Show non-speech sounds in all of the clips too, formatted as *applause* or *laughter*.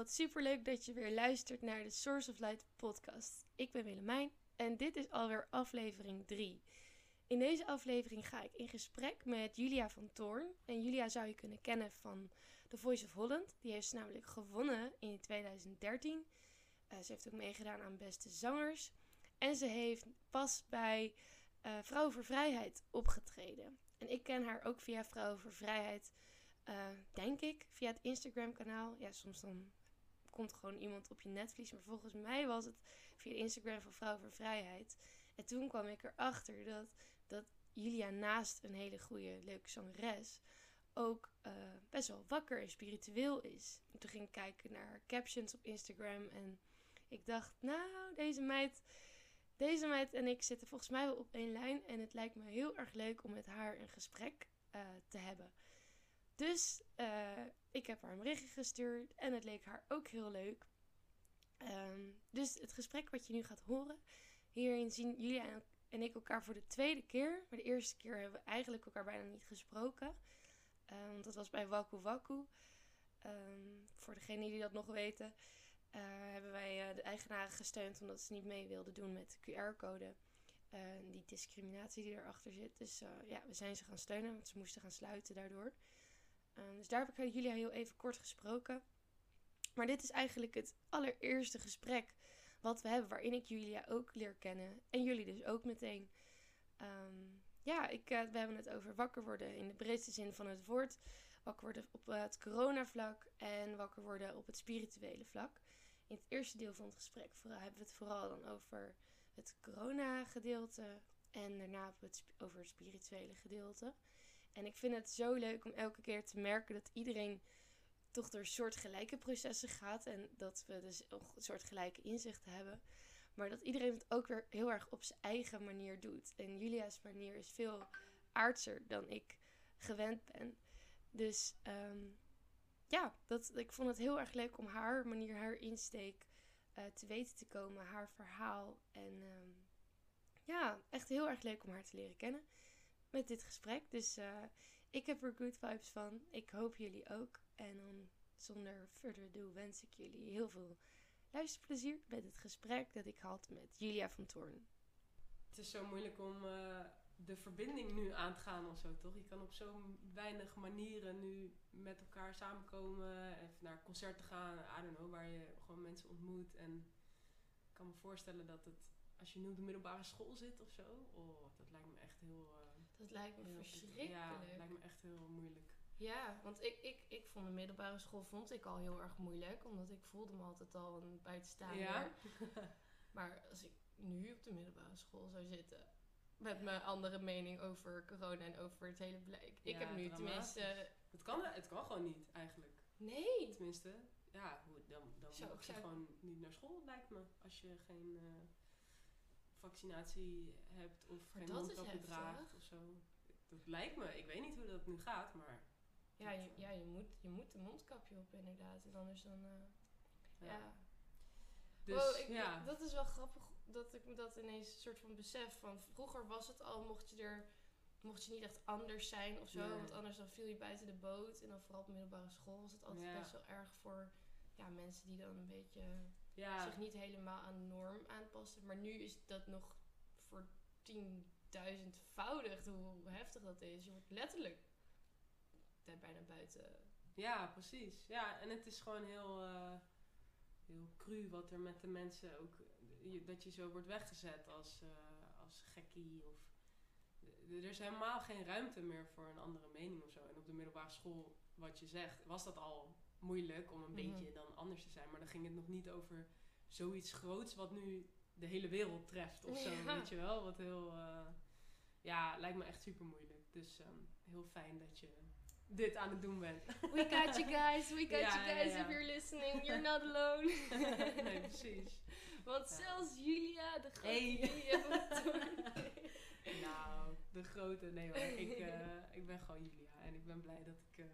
wat superleuk dat je weer luistert naar de Source of Light podcast. Ik ben Willemijn en dit is alweer aflevering 3. In deze aflevering ga ik in gesprek met Julia van Toorn. En Julia zou je kunnen kennen van The Voice of Holland. Die heeft ze namelijk gewonnen in 2013. Uh, ze heeft ook meegedaan aan Beste Zangers. En ze heeft pas bij uh, Vrouwen voor Vrijheid opgetreden. En ik ken haar ook via Vrouwen voor Vrijheid, uh, denk ik, via het Instagram-kanaal. Ja, soms dan komt gewoon iemand op je netvlies. Maar volgens mij was het via Instagram van Vrouwen voor Vrijheid. En toen kwam ik erachter dat, dat Julia naast een hele goede, leuke zangeres ook uh, best wel wakker en spiritueel is. En toen ging ik kijken naar captions op Instagram en ik dacht, nou, deze meid deze meid en ik zitten volgens mij wel op één lijn. En het lijkt me heel erg leuk om met haar een gesprek uh, te hebben. Dus uh, ik heb haar een berichtje gestuurd. En het leek haar ook heel leuk. Um, dus het gesprek wat je nu gaat horen. Hierin zien jullie en ik elkaar voor de tweede keer. Maar de eerste keer hebben we eigenlijk elkaar bijna niet gesproken. Want dat was bij Waku Waku. Um, voor degenen die dat nog weten. Uh, hebben wij uh, de eigenaren gesteund omdat ze niet mee wilden doen met de QR-code. Uh, die discriminatie die erachter zit. Dus ja, we zijn ze gaan steunen, want ze moesten gaan sluiten daardoor. Dus daar heb ik jullie heel even kort gesproken. Maar dit is eigenlijk het allereerste gesprek wat we hebben, waarin ik Julia ook leer kennen. En jullie dus ook meteen. Um, ja, ik, we hebben het over wakker worden in de breedste zin van het woord wakker worden op het coronavlak en wakker worden op het spirituele vlak. In het eerste deel van het gesprek hebben we het vooral dan over het corona-gedeelte en daarna het over het spirituele gedeelte. En ik vind het zo leuk om elke keer te merken dat iedereen toch door soortgelijke processen gaat en dat we dus een soort gelijke inzichten hebben. Maar dat iedereen het ook weer heel erg op zijn eigen manier doet. En Julia's manier is veel aardser dan ik gewend ben. Dus um, ja, dat, ik vond het heel erg leuk om haar manier, haar insteek uh, te weten te komen, haar verhaal. En um, ja, echt heel erg leuk om haar te leren kennen met dit gesprek. Dus uh, ik heb er good vibes van. Ik hoop jullie ook. En dan zonder further ado wens ik jullie heel veel luisterplezier met het gesprek dat ik had met Julia van Toorn. Het is zo moeilijk om uh, de verbinding nu aan te gaan of zo, toch? Je kan op zo weinig manieren nu met elkaar samenkomen. Even naar concerten gaan, I don't know, waar je gewoon mensen ontmoet. En ik kan me voorstellen dat het, als je nu op de middelbare school zit of zo, oh, dat lijkt me echt heel... Uh, dat lijkt me verschrikkelijk. Ja, dat lijkt me echt heel moeilijk. Ja, want ik, ik, ik vond de middelbare school vond ik al heel erg moeilijk. Omdat ik voelde me altijd al een buitenstaander. Ja? *laughs* maar als ik nu op de middelbare school zou zitten met mijn andere mening over corona en over het hele blijk. Ik heb nu tenminste... Het kan, het kan gewoon niet, eigenlijk. Nee. Tenminste, ja, dan, dan Zo, mag je gewoon niet naar school, lijkt me. Als je geen uh, vaccinatie hebt of maar geen mondkapje draagt of zo. Dat lijkt me. Ik weet niet hoe dat nu gaat, maar... Ja, je, ja je, moet, je moet een mondkapje op inderdaad. En anders dan... Uh, ja. ja. Dus, ik, ja. dat is wel grappig dat ik me dat ineens een soort van besef. Van vroeger was het al, mocht je er mocht je niet echt anders zijn of zo. Want anders dan viel je buiten de boot. En dan vooral op middelbare school was het altijd best wel erg voor ja, mensen die dan een beetje zich niet helemaal aan norm aanpassen. Maar nu is dat nog voor tienduizendvoudig hoe heftig dat is. Je wordt letterlijk bijna buiten. Ja, precies. Ja, en het is gewoon heel. Uh heel cru wat er met de mensen ook. Dat je zo wordt weggezet als, uh, als gekkie. Of, er is helemaal geen ruimte meer voor een andere mening of zo. En op de middelbare school, wat je zegt, was dat al moeilijk om een mhm. beetje dan anders te zijn. Maar dan ging het nog niet over zoiets groots wat nu de hele wereld treft of zo. Weet je wel? Wat heel. Uh, ja, lijkt me echt super moeilijk. Dus um, heel fijn dat je dit aan het doen bent. We got you *laughs* guys, we got you guys if you're listening. You're not alone. *laughs* nee, precies. Want zelfs Julia, de grote hey. Julia *laughs* Nou, de grote, nee hoor. Ik, uh, ik ben gewoon Julia. En ik ben blij dat ik uh,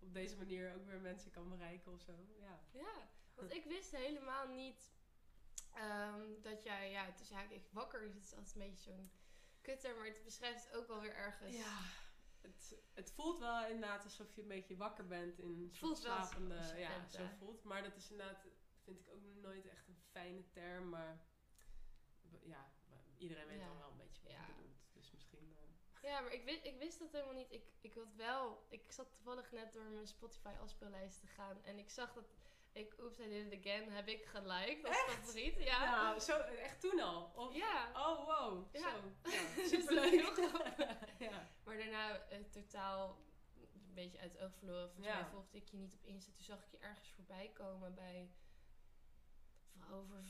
op deze manier ook weer mensen kan bereiken of zo. Ja, ja want ik wist helemaal niet um, dat jij, ja, het is eigenlijk wakker. Het is altijd een beetje zo'n kutter, maar het beschrijft ook wel weer ergens. Ja het, het voelt wel inderdaad alsof je een beetje wakker bent in soort slapende... ja, zo voelt. Maar dat is inderdaad, vind ik ook nooit echt een fijne term. Maar ja, iedereen weet Ja. dan wel een beetje wat Ja. je bedoelt. Dus misschien... eh, Ja, maar ik wist, ik wist dat helemaal niet. Ik, ik had wel... Ik zat toevallig net door mijn Spotify afspeellijst te gaan. En ik zag dat ik Oops, I Did It Again heb ik geliked als favoriet. Ja. Nou, zo, echt toen al? Of, Ja. Oh, wow. Ja. Zo. Ja, *laughs* superleuk. heel grappig. *laughs* ja. Maar daarna eh, totaal een beetje uit het oog verloren. Volgens Ja. mij volgde ik je niet op Insta. Toen zag ik je ergens voorbij komen bij Vrouw voor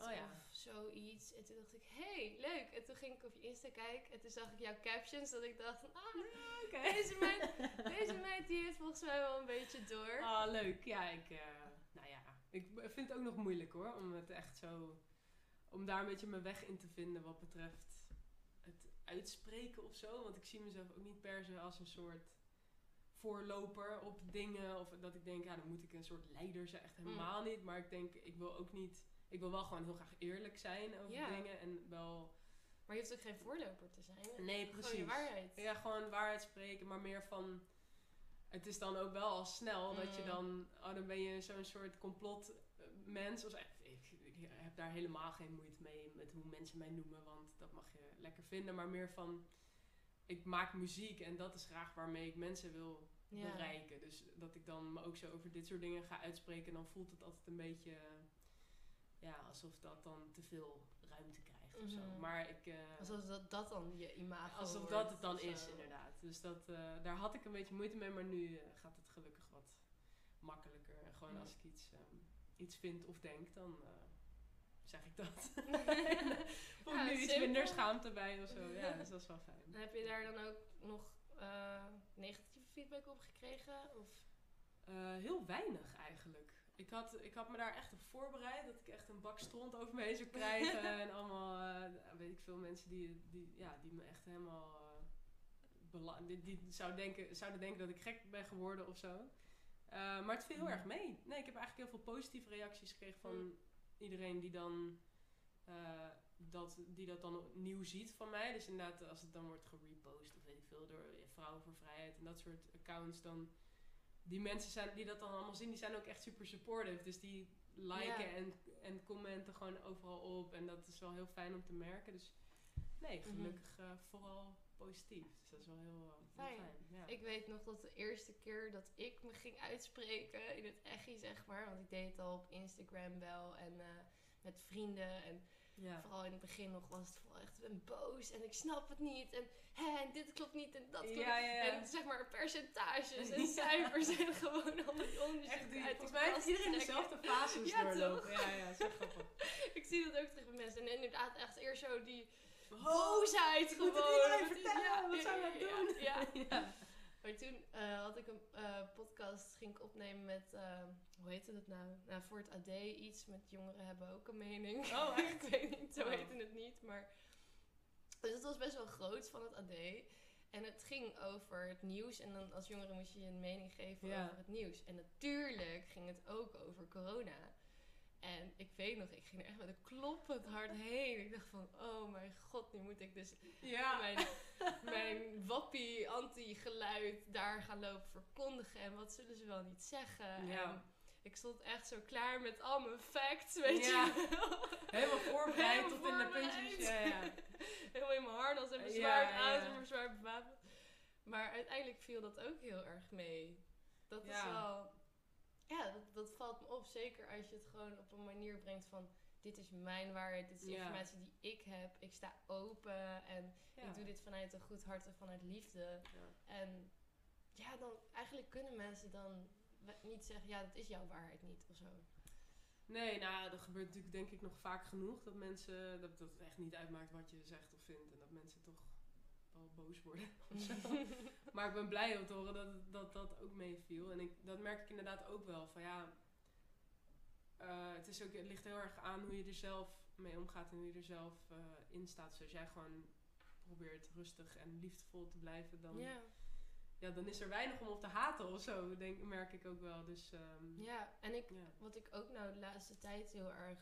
Oh ja. of zoiets. En toen dacht ik, hey, leuk. En toen ging ik op je Insta kijken en toen zag ik jouw captions. Dat ik dacht, ah, Oké. deze meid, *laughs* deze meid die heeft volgens mij wel een beetje door. Ah, leuk. Ja, ik, eh, nou ja, ik vind het ook nog moeilijk hoor, om het echt zo, om daar een beetje mijn weg in te vinden wat betreft het uitspreken of zo. Want ik zie mezelf ook niet per se als een soort voorloper op dingen. Of dat ik denk, ja, dan moet ik een soort leider zijn. Echt helemaal niet. Maar ik denk, ik wil ook niet, ik wil wel gewoon heel graag eerlijk zijn over Ja. dingen. En wel, Maar je hoeft ook geen voorloper te zijn. nee, Gewoon je precies. waarheid. Ja, gewoon waarheid spreken, maar meer van. Het is dan ook wel al snel dat je Mm. dan. Oh, dan ben je zo'n soort complotmens. Of. Ik, ik heb daar helemaal geen moeite mee met hoe mensen mij noemen, want dat mag je lekker vinden. Maar meer van. Ik maak muziek en dat is graag waarmee ik mensen wil Ja. bereiken. Dus dat ik dan me ook zo over dit soort dingen ga uitspreken, dan voelt het altijd een beetje. Ja, alsof dat dan te veel ruimte krijgt of zo. Mhm. Maar ik. eh, Alsof dat, dat dan je imago Alsof wordt dat het dan is, inderdaad. Dus dat, eh, daar had ik een beetje moeite mee, maar nu eh, gaat het gelukkig wat makkelijker. En gewoon Ja. als ik iets, ehm, iets vind of denk, dan zeg ik dat. *laughs* *laughs* Voel Ja, nu iets minder schaamte bij of zo. Ja, *laughs* dus dat is wel fijn. Heb je daar dan ook nog negatieve feedback op gekregen? Of? Heel weinig eigenlijk. Ik had, ik had me daar echt op voorbereid. Dat ik echt een bak stront over me heen zou krijgen. *laughs* en allemaal, eh, weet ik veel, mensen die, die, ja, die me echt helemaal... eh, die, die zou denken, zouden denken dat ik gek ben geworden of zo. Eh, maar het viel heel Mm. erg mee. Nee, ik heb eigenlijk heel veel positieve reacties gekregen van Mm. iedereen die dan... dat, die dat dan nieuw ziet van mij. Dus inderdaad, als het dan wordt gerepost of weet ik veel, door Vrouwen voor Vrijheid en dat soort accounts, dan die mensen zijn, die dat dan allemaal zien, die zijn ook echt super supportive. Dus die liken Ja. en, en commenten gewoon overal op. En dat is wel heel fijn om te merken. Dus nee, Mhm. gelukkig eh, vooral positief. Dus dat is wel heel, eh, heel Fijn. fijn. Ja. Ik weet nog dat de eerste keer dat ik me ging uitspreken in het echi, zeg maar. Want ik deed het al op Instagram wel en eh, met vrienden. En ja. vooral in het begin nog was het vooral echt, ik ben boos en ik snap het niet. En, hè, en dit klopt niet en dat klopt Ja, ja, ja. En zeg maar percentages en *laughs* cijfers en gewoon al die onderzoeken uit volgens mij heeft iedereen dezelfde fases Ja, doorlopen. Ja, ja, zo *laughs* grappig. Ik zie dat ook terug bij mensen. En inderdaad echt eerst zo die Oh, boosheid gewoon. moet het iedereen Wat- vertellen, wat zou je doen? Ja. *laughs* Maar toen eh, had ik een eh, podcast, ging ik opnemen met, eh, hoe heette het nou? Nou, voor het AD iets met jongeren hebben ook een mening. Oh, *laughs* echt? ik weet niet, zo Oh. heette het niet. Maar... Dus het was best wel groot van het AD. En het ging over het nieuws. En dan als jongere moest je je een mening geven Ja. over het nieuws. En natuurlijk ging het ook over corona. En ik weet nog, ik ging er echt met een kloppend hart *laughs* heen. Ik dacht van, oh mijn god, nu moet ik dus Ja. mijn, mijn wappie anti-geluid daar gaan lopen verkondigen. En wat zullen ze wel niet zeggen? Ja. En ik stond echt zo klaar met al mijn facts, weet Ja. je wel. Helemaal voorbereid Helemaal tot in de puntjes. Ja. *laughs* Helemaal in mijn harnas en mijn Ja, zwaard ja, aan ja. en mijn zwaard bewapend. Maar uiteindelijk viel dat ook heel erg mee. Dat is wel... Ja, dat, dat valt me op. Zeker als je het gewoon op een manier brengt van... Dit is mijn waarheid, dit is de Ja. informatie die ik heb. Ik sta open en Ja. ik doe dit vanuit een goed hart en vanuit liefde. Ja. En ja, dan eigenlijk kunnen mensen dan niet zeggen... Ja, dat is jouw waarheid niet of zo. Nee, nou, dat gebeurt natuurlijk denk ik nog vaak genoeg. Dat mensen, dat, dat het echt niet uitmaakt wat je zegt of vindt. En dat mensen toch wel boos worden *laughs* of zo. maar ik ben blij om te horen dat dat, dat ook meeviel. En ik, dat merk ik inderdaad ook wel. Van ja, eh, het, is ook, het ligt heel erg aan hoe je er zelf mee omgaat en hoe je er zelf eh, in staat. Dus als jij gewoon probeert rustig en liefdevol te blijven, dan, ja. ja. dan is er weinig om op te haten of zo, denk, merk ik ook wel. Dus ehm, ja, en ik wat ik ook nou de laatste tijd heel erg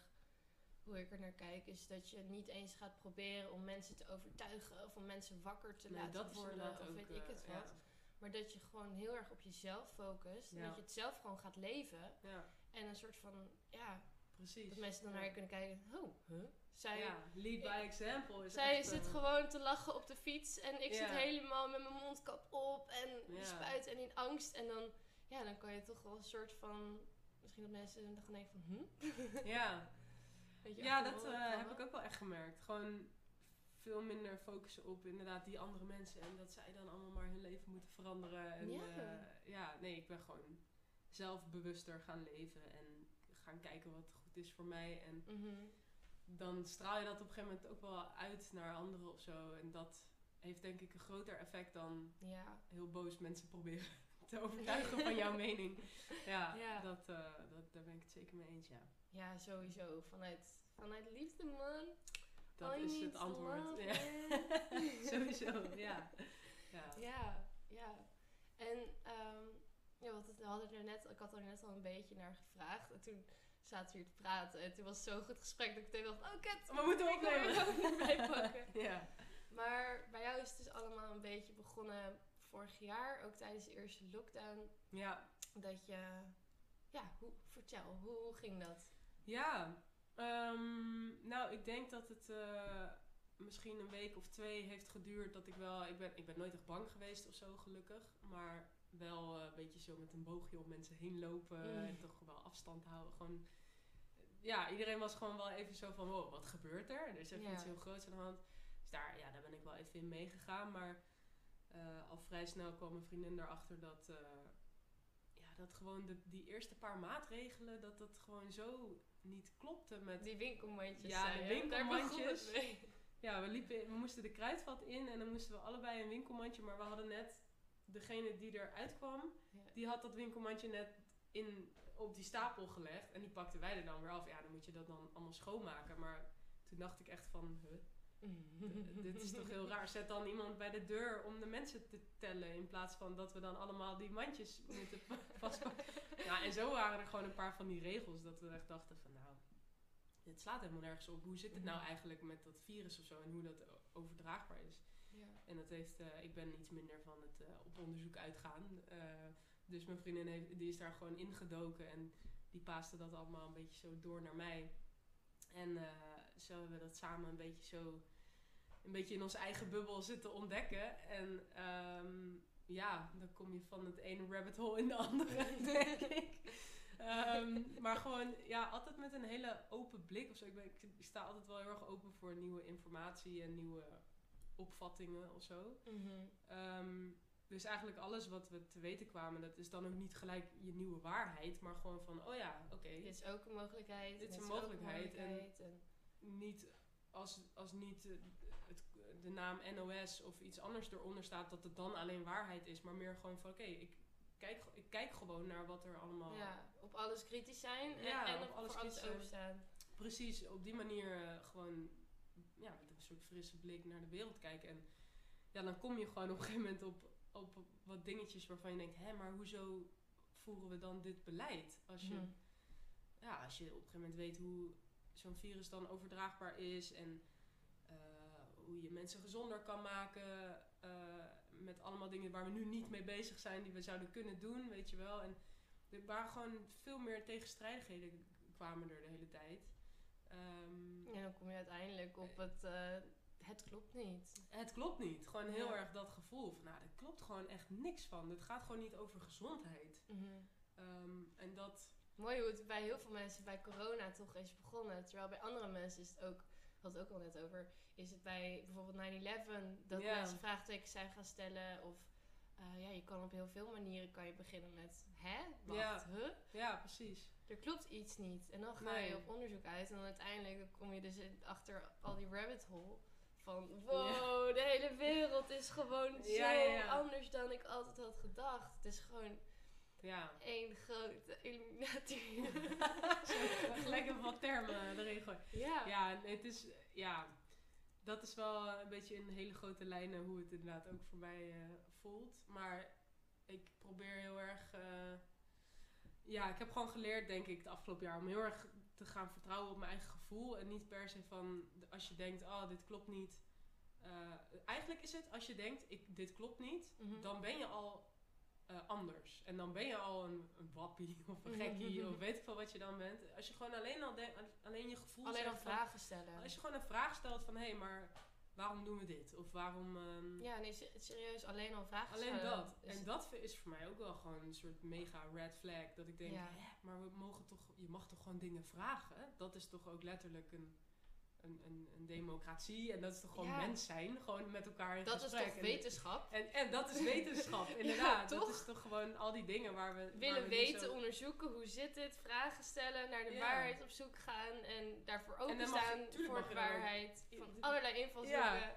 hoe ik er naar kijk, is dat je niet eens gaat proberen om mensen te overtuigen of om mensen wakker te Nee, laten worden of ook, weet ik eh, het ja. wat. Maar dat je gewoon heel erg op jezelf focust. En dat je het zelf gewoon gaat leven. Ja, En een soort van, ja, precies. dat mensen dan naar je kunnen kijken. Oh, huh? Zij, Ja, lead by example is zij zit eh, gewoon te lachen op de fiets. En ik zit helemaal met mijn mondkap op. En Ja. spuit en in angst. En dan, ja, dan kan je toch wel een soort van... Misschien dat mensen dan gaan denken van, hm? Ja, Weet je, ja dat eh, heb ik ook wel echt gemerkt. Gewoon veel minder focussen op inderdaad die andere mensen. En dat zij dan allemaal maar hun leven moeten veranderen. En, Ja. ja. ja, nee, ik ben gewoon zelf bewuster gaan leven. En gaan kijken wat goed is voor mij. En Mhm. dan straal je dat op een gegeven moment ook wel uit naar anderen of zo. En dat heeft denk ik een groter effect dan Ja. heel boos mensen proberen *laughs* te *laughs* overtuigen van jouw mening. Ja, Ja. Dat, eh, dat, daar ben ik het zeker mee eens, ja. Ja, sowieso. Vanuit, vanuit liefde, man. Dat is het antwoord. Ja. *laughs* *laughs* Sowieso, ja. ja. Ja, ja. En ehm ja, het, we hadden er net, ik had er net al een beetje naar gevraagd. En toen zaten we hier te praten. En toen was het zo'n goed gesprek dat ik meteen dacht, oh kut, We moeten opnemen. pakken. *laughs* Ja. Maar bij jou is het dus allemaal een beetje begonnen vorig jaar, ook tijdens de eerste lockdown. Ja. Dat je, ja, hoe, vertel, hoe, hoe ging dat? Ja. Ehm, nou, ik denk dat het eh, misschien een week of twee heeft geduurd dat ik wel... Ik ben, ik ben nooit echt bang geweest of zo, gelukkig. Maar wel eh, een beetje zo met een boogje om mensen heen lopen. Mm. En toch wel afstand houden. Gewoon... Ja, iedereen was gewoon wel even zo van, wow, wat gebeurt er? Er is even Ja. iets heel groots aan de hand. Dus daar, ja, daar ben ik wel even in meegegaan. Maar eh, al vrij snel kwam mijn vriendin erachter dat... ja, dat gewoon de, die eerste paar maatregelen, dat dat gewoon zo niet klopte met... Die winkelmandjes Ja, de winkelmandjes. *laughs* Ja, we, liepen, we moesten de kruidvat in en dan moesten we allebei een winkelmandje, maar we hadden net degene die eruit kwam, Ja. die had dat winkelmandje net in, op die stapel gelegd en die pakten wij er dan weer af. Ja, dan moet je dat dan allemaal schoonmaken, maar toen dacht ik echt van, huh, dit is toch heel raar. Zet dan iemand bij de deur om de mensen te tellen in plaats van dat we dan allemaal die mandjes moeten *laughs* vastpakken. Ja, en zo waren er gewoon een paar van die regels dat we echt dachten van, nou, dit slaat helemaal nergens op. Hoe zit het nou eigenlijk met dat virus of zo en hoe dat overdraagbaar is? Ja. En dat heeft, eh, ik ben iets minder van het eh, op onderzoek uitgaan. Eh, dus mijn vriendin heeft, die is daar gewoon ingedoken en die paaste dat allemaal een beetje zo door naar mij. En zo hebben we dat samen een beetje zo, een beetje in onze eigen bubbel zitten ontdekken. En ehm, ja, dan kom je van het ene rabbit hole in de andere, *laughs* *laughs* denk ik. Ehm, maar gewoon, ja, altijd met een hele open blik of zo. Ik, ben, ik, sta altijd wel heel erg open voor nieuwe informatie en nieuwe opvattingen of zo. Mhm. Ehm, dus eigenlijk alles wat we te weten kwamen, dat is dan ook niet gelijk je nieuwe waarheid, maar gewoon van, oh ja, oké. Dit is ook een mogelijkheid. Dit is en een mogelijkheid en- mogelijkheid en- Niet als, als niet eh, het, de naam NOS of iets anders eronder staat, dat het dan alleen waarheid is, maar meer gewoon van, oké, ik, kijk, ik kijk gewoon naar wat er allemaal... Ja, op alles kritisch zijn en, Ja, en op op alles alles openstaan. Precies, op die manier eh, gewoon ja, met een soort frisse blik naar de wereld kijken. En ja, dan kom je gewoon op een gegeven moment op, op wat dingetjes waarvan je denkt, hé, maar hoezo voeren we dan dit beleid? Als je, Mhm. ja, als je op een gegeven moment weet hoe zo'n virus dan overdraagbaar is en hoe je mensen gezonder kan maken eh, met allemaal dingen waar we nu niet mee bezig zijn die we zouden kunnen doen, weet je wel. En er waren gewoon veel meer tegenstrijdigheden kwamen er de hele tijd. Ehm, En dan kom je uiteindelijk op het, eh, het klopt niet. het klopt niet. Gewoon heel Ja. erg dat gevoel van, nou, er klopt gewoon echt niks van. Het gaat gewoon niet over gezondheid. Ehm, en dat, Mooi hoe het bij heel veel mensen bij corona toch is begonnen. Terwijl bij andere mensen is het ook, hadden het ook al net over, is het bij bijvoorbeeld 9-11 dat mensen vraagtekens zijn gaan stellen. Of eh, ja, je kan op heel veel manieren kan je beginnen met, hè? Wacht, Ja. huh? ja, precies. Er klopt iets niet. En dan ga Nee. je op onderzoek uit en dan uiteindelijk kom je dus achter al die rabbit hole. Van wow, de hele wereld is gewoon Ja, zo anders dan ik altijd had gedacht. Het is gewoon Ja. één grote illuminatie. *laughs* *laughs* Gelijk even wat termen erin gooien. ja. Ja, het is, ja, dat is wel een beetje in hele grote lijnen hoe het inderdaad ook voor mij eh, voelt. Maar ik probeer heel erg, eh, ja, ik heb gewoon geleerd, denk ik, het afgelopen jaar om heel erg te gaan vertrouwen op mijn eigen gevoel. En niet per se van als je denkt, oh, dit klopt niet. Eh, eigenlijk is het, als je denkt, ik, dit klopt niet, Mhm. dan ben je al eh, anders. En dan ben je al een, een wappie *laughs* of een gekkie of weet ik veel wat je dan bent. Als je gewoon alleen al denkt, alleen je gevoel Alleen al van- vragen stellen. Als je gewoon een vraag stelt van, hé, hey, maar waarom doen we dit? Of waarom... ehm, Ja, nee, se- serieus, alleen al vragen Alleen stellen. dat. is- En dat is voor mij ook wel gewoon een soort mega red flag. Dat ik denk, Ja. maar we mogen toch, je mag toch gewoon dingen vragen? Dat is toch ook letterlijk een, een, een, een democratie. En dat is toch gewoon Ja. mens zijn? Gewoon met elkaar in dat is gesprek. toch En- wetenschap? En, en dat is wetenschap, *laughs* inderdaad. dat toch? is toch gewoon al die dingen waar we... waar Willen we weten, zo- onderzoeken, hoe zit het, vragen stellen, naar de Ja. waarheid op zoek gaan en daarvoor je- openstaan voor de waarheid. Van allerlei invalshoeken.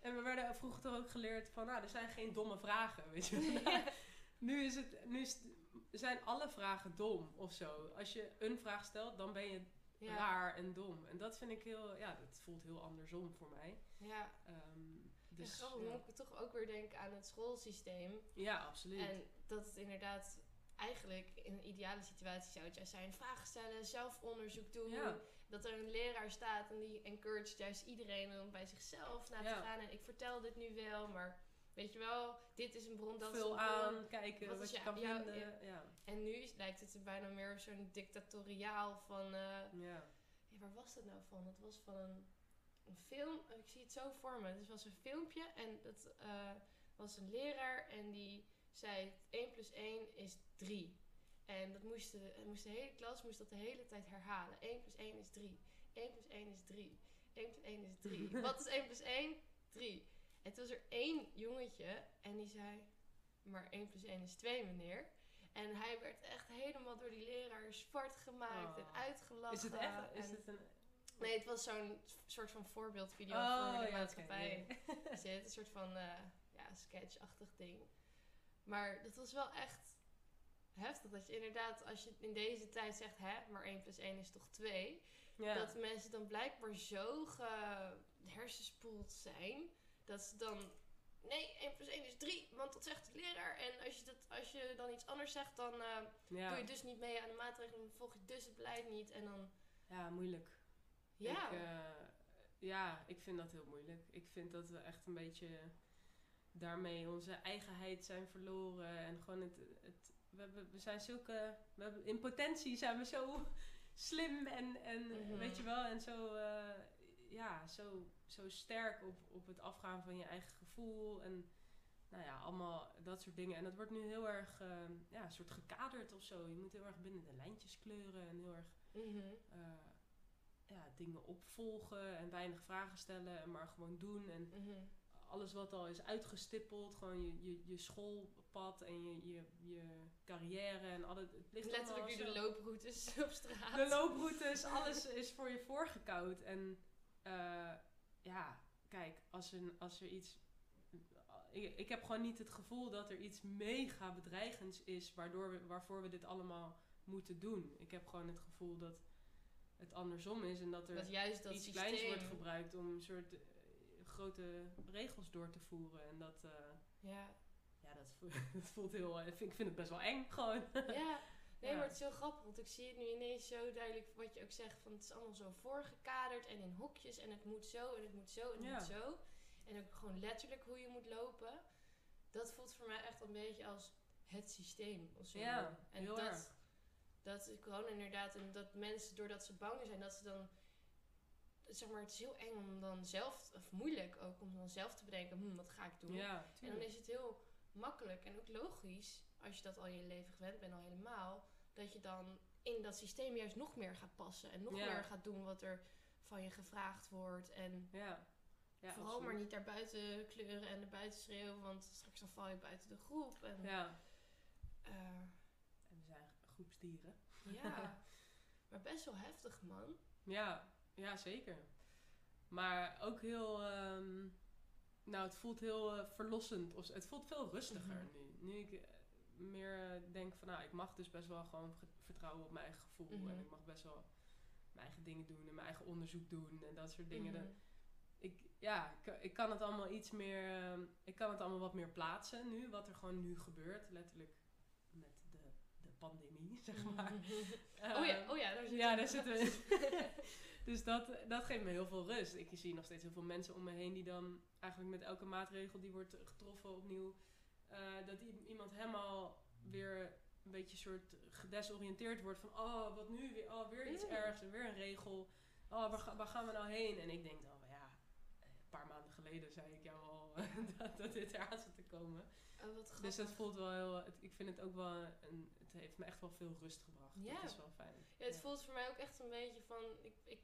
En we werden vroeger toch ook geleerd van, nou, er zijn geen domme vragen, weet je *laughs* nu is het, nu is het- zijn alle vragen dom of zo. Als je een vraag stelt, dan ben je Ja. raar en dom. En dat vind ik heel, ja, dat voelt heel andersom voor mij. Ja. Ehm, Dus grappig, ja. moet ik toch ook weer denken aan het schoolsysteem. ja, absoluut. En dat het inderdaad eigenlijk in een ideale situatie zou het juist zijn. Vragen stellen, zelf onderzoek doen. Ja. Dat er een leraar staat en die encouraged juist iedereen om bij zichzelf na te gaan. En ik vertel dit nu wel, maar weet je wel, dit is een bron, dat is Vul een bron. aan, kijken Wat je kan jou- vinden. ja. Ja. En nu lijkt het er bijna meer zo'n dictatoriaal van... eh, Ja. ja, waar was dat nou van? Het was van een, een film. Ik zie het zo voor me. Het was een filmpje en dat eh, was een leraar en die zei 1 plus 1 is 3. En dat moest de, moest de hele klas moest dat de hele tijd herhalen. 1 plus 1 is 3. 1 plus 1 is 3. 1 plus 1 is 3. *laughs* Wat is 1 plus 1? 3. En toen was er één jongetje en die zei, maar 1 plus 1 is 2 meneer. En hij werd echt helemaal door die leraar zwart gemaakt en Oh. uitgelachen. Is het echt? Is het een... Nee, het was zo'n soort van voorbeeldvideo Oh, voor de ja, maatschappij. *laughs* Zit, een soort van eh, ja, sketchachtig ding. Maar dat was wel echt heftig. Dat je inderdaad, als je in deze tijd zegt, hè, maar 1 plus 1 is toch 2. Ja. Dat mensen dan blijkbaar zo gehersenspoeld zijn. Dat ze dan, nee, 1 plus 1 is 3. Want dat zegt de leraar. En als je, dat, als je dan iets anders zegt, dan eh, ja. doe je dus niet mee aan de maatregelen. Dan volg je dus het beleid niet. En dan, ja, moeilijk. ja. Ik, eh, ja, ik vind dat heel moeilijk. Ik vind dat we echt een beetje daarmee onze eigenheid zijn verloren. En gewoon het. het we, hebben, we zijn zulke. We hebben, in potentie zijn we zo *laughs* slim en, en Mhm. weet je wel. En zo. eh, ja, zo, zo sterk op, op het afgaan van je eigen gevoel. En nou ja, allemaal dat soort dingen. En dat wordt nu heel erg. eh, ja, een soort gekaderd of zo. Je moet heel erg binnen de lijntjes kleuren. En heel erg Mhm. eh, ja, dingen opvolgen en weinig vragen stellen en maar gewoon doen. En Mhm. alles wat al is uitgestippeld, gewoon je, je, je schoolpad en je, je, je carrière en al het, ligt Letterlijk nu de looproutes op straat. de looproutes, alles is voor je voorgekoud. En eh, ja, kijk, als, een, als er iets. Ik, ik heb gewoon niet het gevoel dat er iets mega bedreigends is waardoor we, waarvoor we dit allemaal moeten doen. Ik heb gewoon het gevoel dat het andersom is en dat er Dat juist dat iets systeem... kleins wordt gebruikt om een soort eh, grote regels door te voeren. En dat, eh, Ja. ja, dat, vo- *laughs* dat voelt heel. eh, ik vind, ik vind het best wel eng gewoon. ja. *laughs* Nee, maar het is heel grappig, want ik zie het nu ineens zo duidelijk wat je ook zegt, van het is allemaal zo voorgekaderd en in hokjes en het moet zo en het moet zo en het moet zo. En ook gewoon letterlijk hoe je moet lopen. Dat voelt voor mij echt een beetje als het systeem of zo. Ja, en heel dat, erg. dat is gewoon inderdaad, en dat mensen doordat ze bang zijn, dat ze dan, zeg maar, het is heel eng om dan zelf, of moeilijk ook, om dan zelf te bedenken, hm, wat ga ik doen? Ja, En dan is het heel makkelijk en ook logisch, als je dat al je leven gewend bent al helemaal, dat je dan in dat systeem juist nog meer gaat passen en nog Ja. meer gaat doen wat er van je gevraagd wordt. En Ja. ja vooral absoluut. maar niet daar buiten kleuren en naar buiten schreeuwen, want straks dan val je buiten de groep. En, Ja. eh, En we zijn groepsdieren. ja, *laughs* maar best wel heftig, man. Ja, ja, zeker. Maar ook heel. ehm, nou, het voelt heel eh, verlossend. Of, het voelt veel rustiger Mhm. nu. Nu ik meer eh, denk van, nou, ik mag dus best wel gewoon ge- vertrouwen op mijn eigen gevoel. Mhm. En ik mag best wel mijn eigen dingen doen en mijn eigen onderzoek doen en dat soort dingen. Mhm. Dat- ik, ja, ik, ik kan het allemaal iets meer. ehm, ik kan het allemaal wat meer plaatsen nu, wat er gewoon nu gebeurt. Letterlijk met de, de pandemie, *laughs* zeg maar. oh, *laughs* ja, Ehm, oh ja, daar zit ja, daar zitten we. *laughs* dus dat, dat geeft me heel veel rust. Ik zie nog steeds heel veel mensen om me heen die dan eigenlijk met elke maatregel die wordt getroffen opnieuw, eh, dat iemand helemaal weer een beetje soort gedesoriënteerd wordt van, oh, wat nu weer, oh, weer iets ergs en weer een regel. Oh, waar, ga- waar gaan we nou heen? En ik denk dan, ja, een paar maanden geleden zei ik jou al *laughs* dat, dat dit eraan zit te komen. Oh, wat. Dus het voelt wel heel, het- ik vind het ook wel, een, het heeft me echt wel veel rust gebracht. Ja. Dat is wel fijn. Ja, het Ja. voelt voor mij ook echt een beetje van... Ik, ik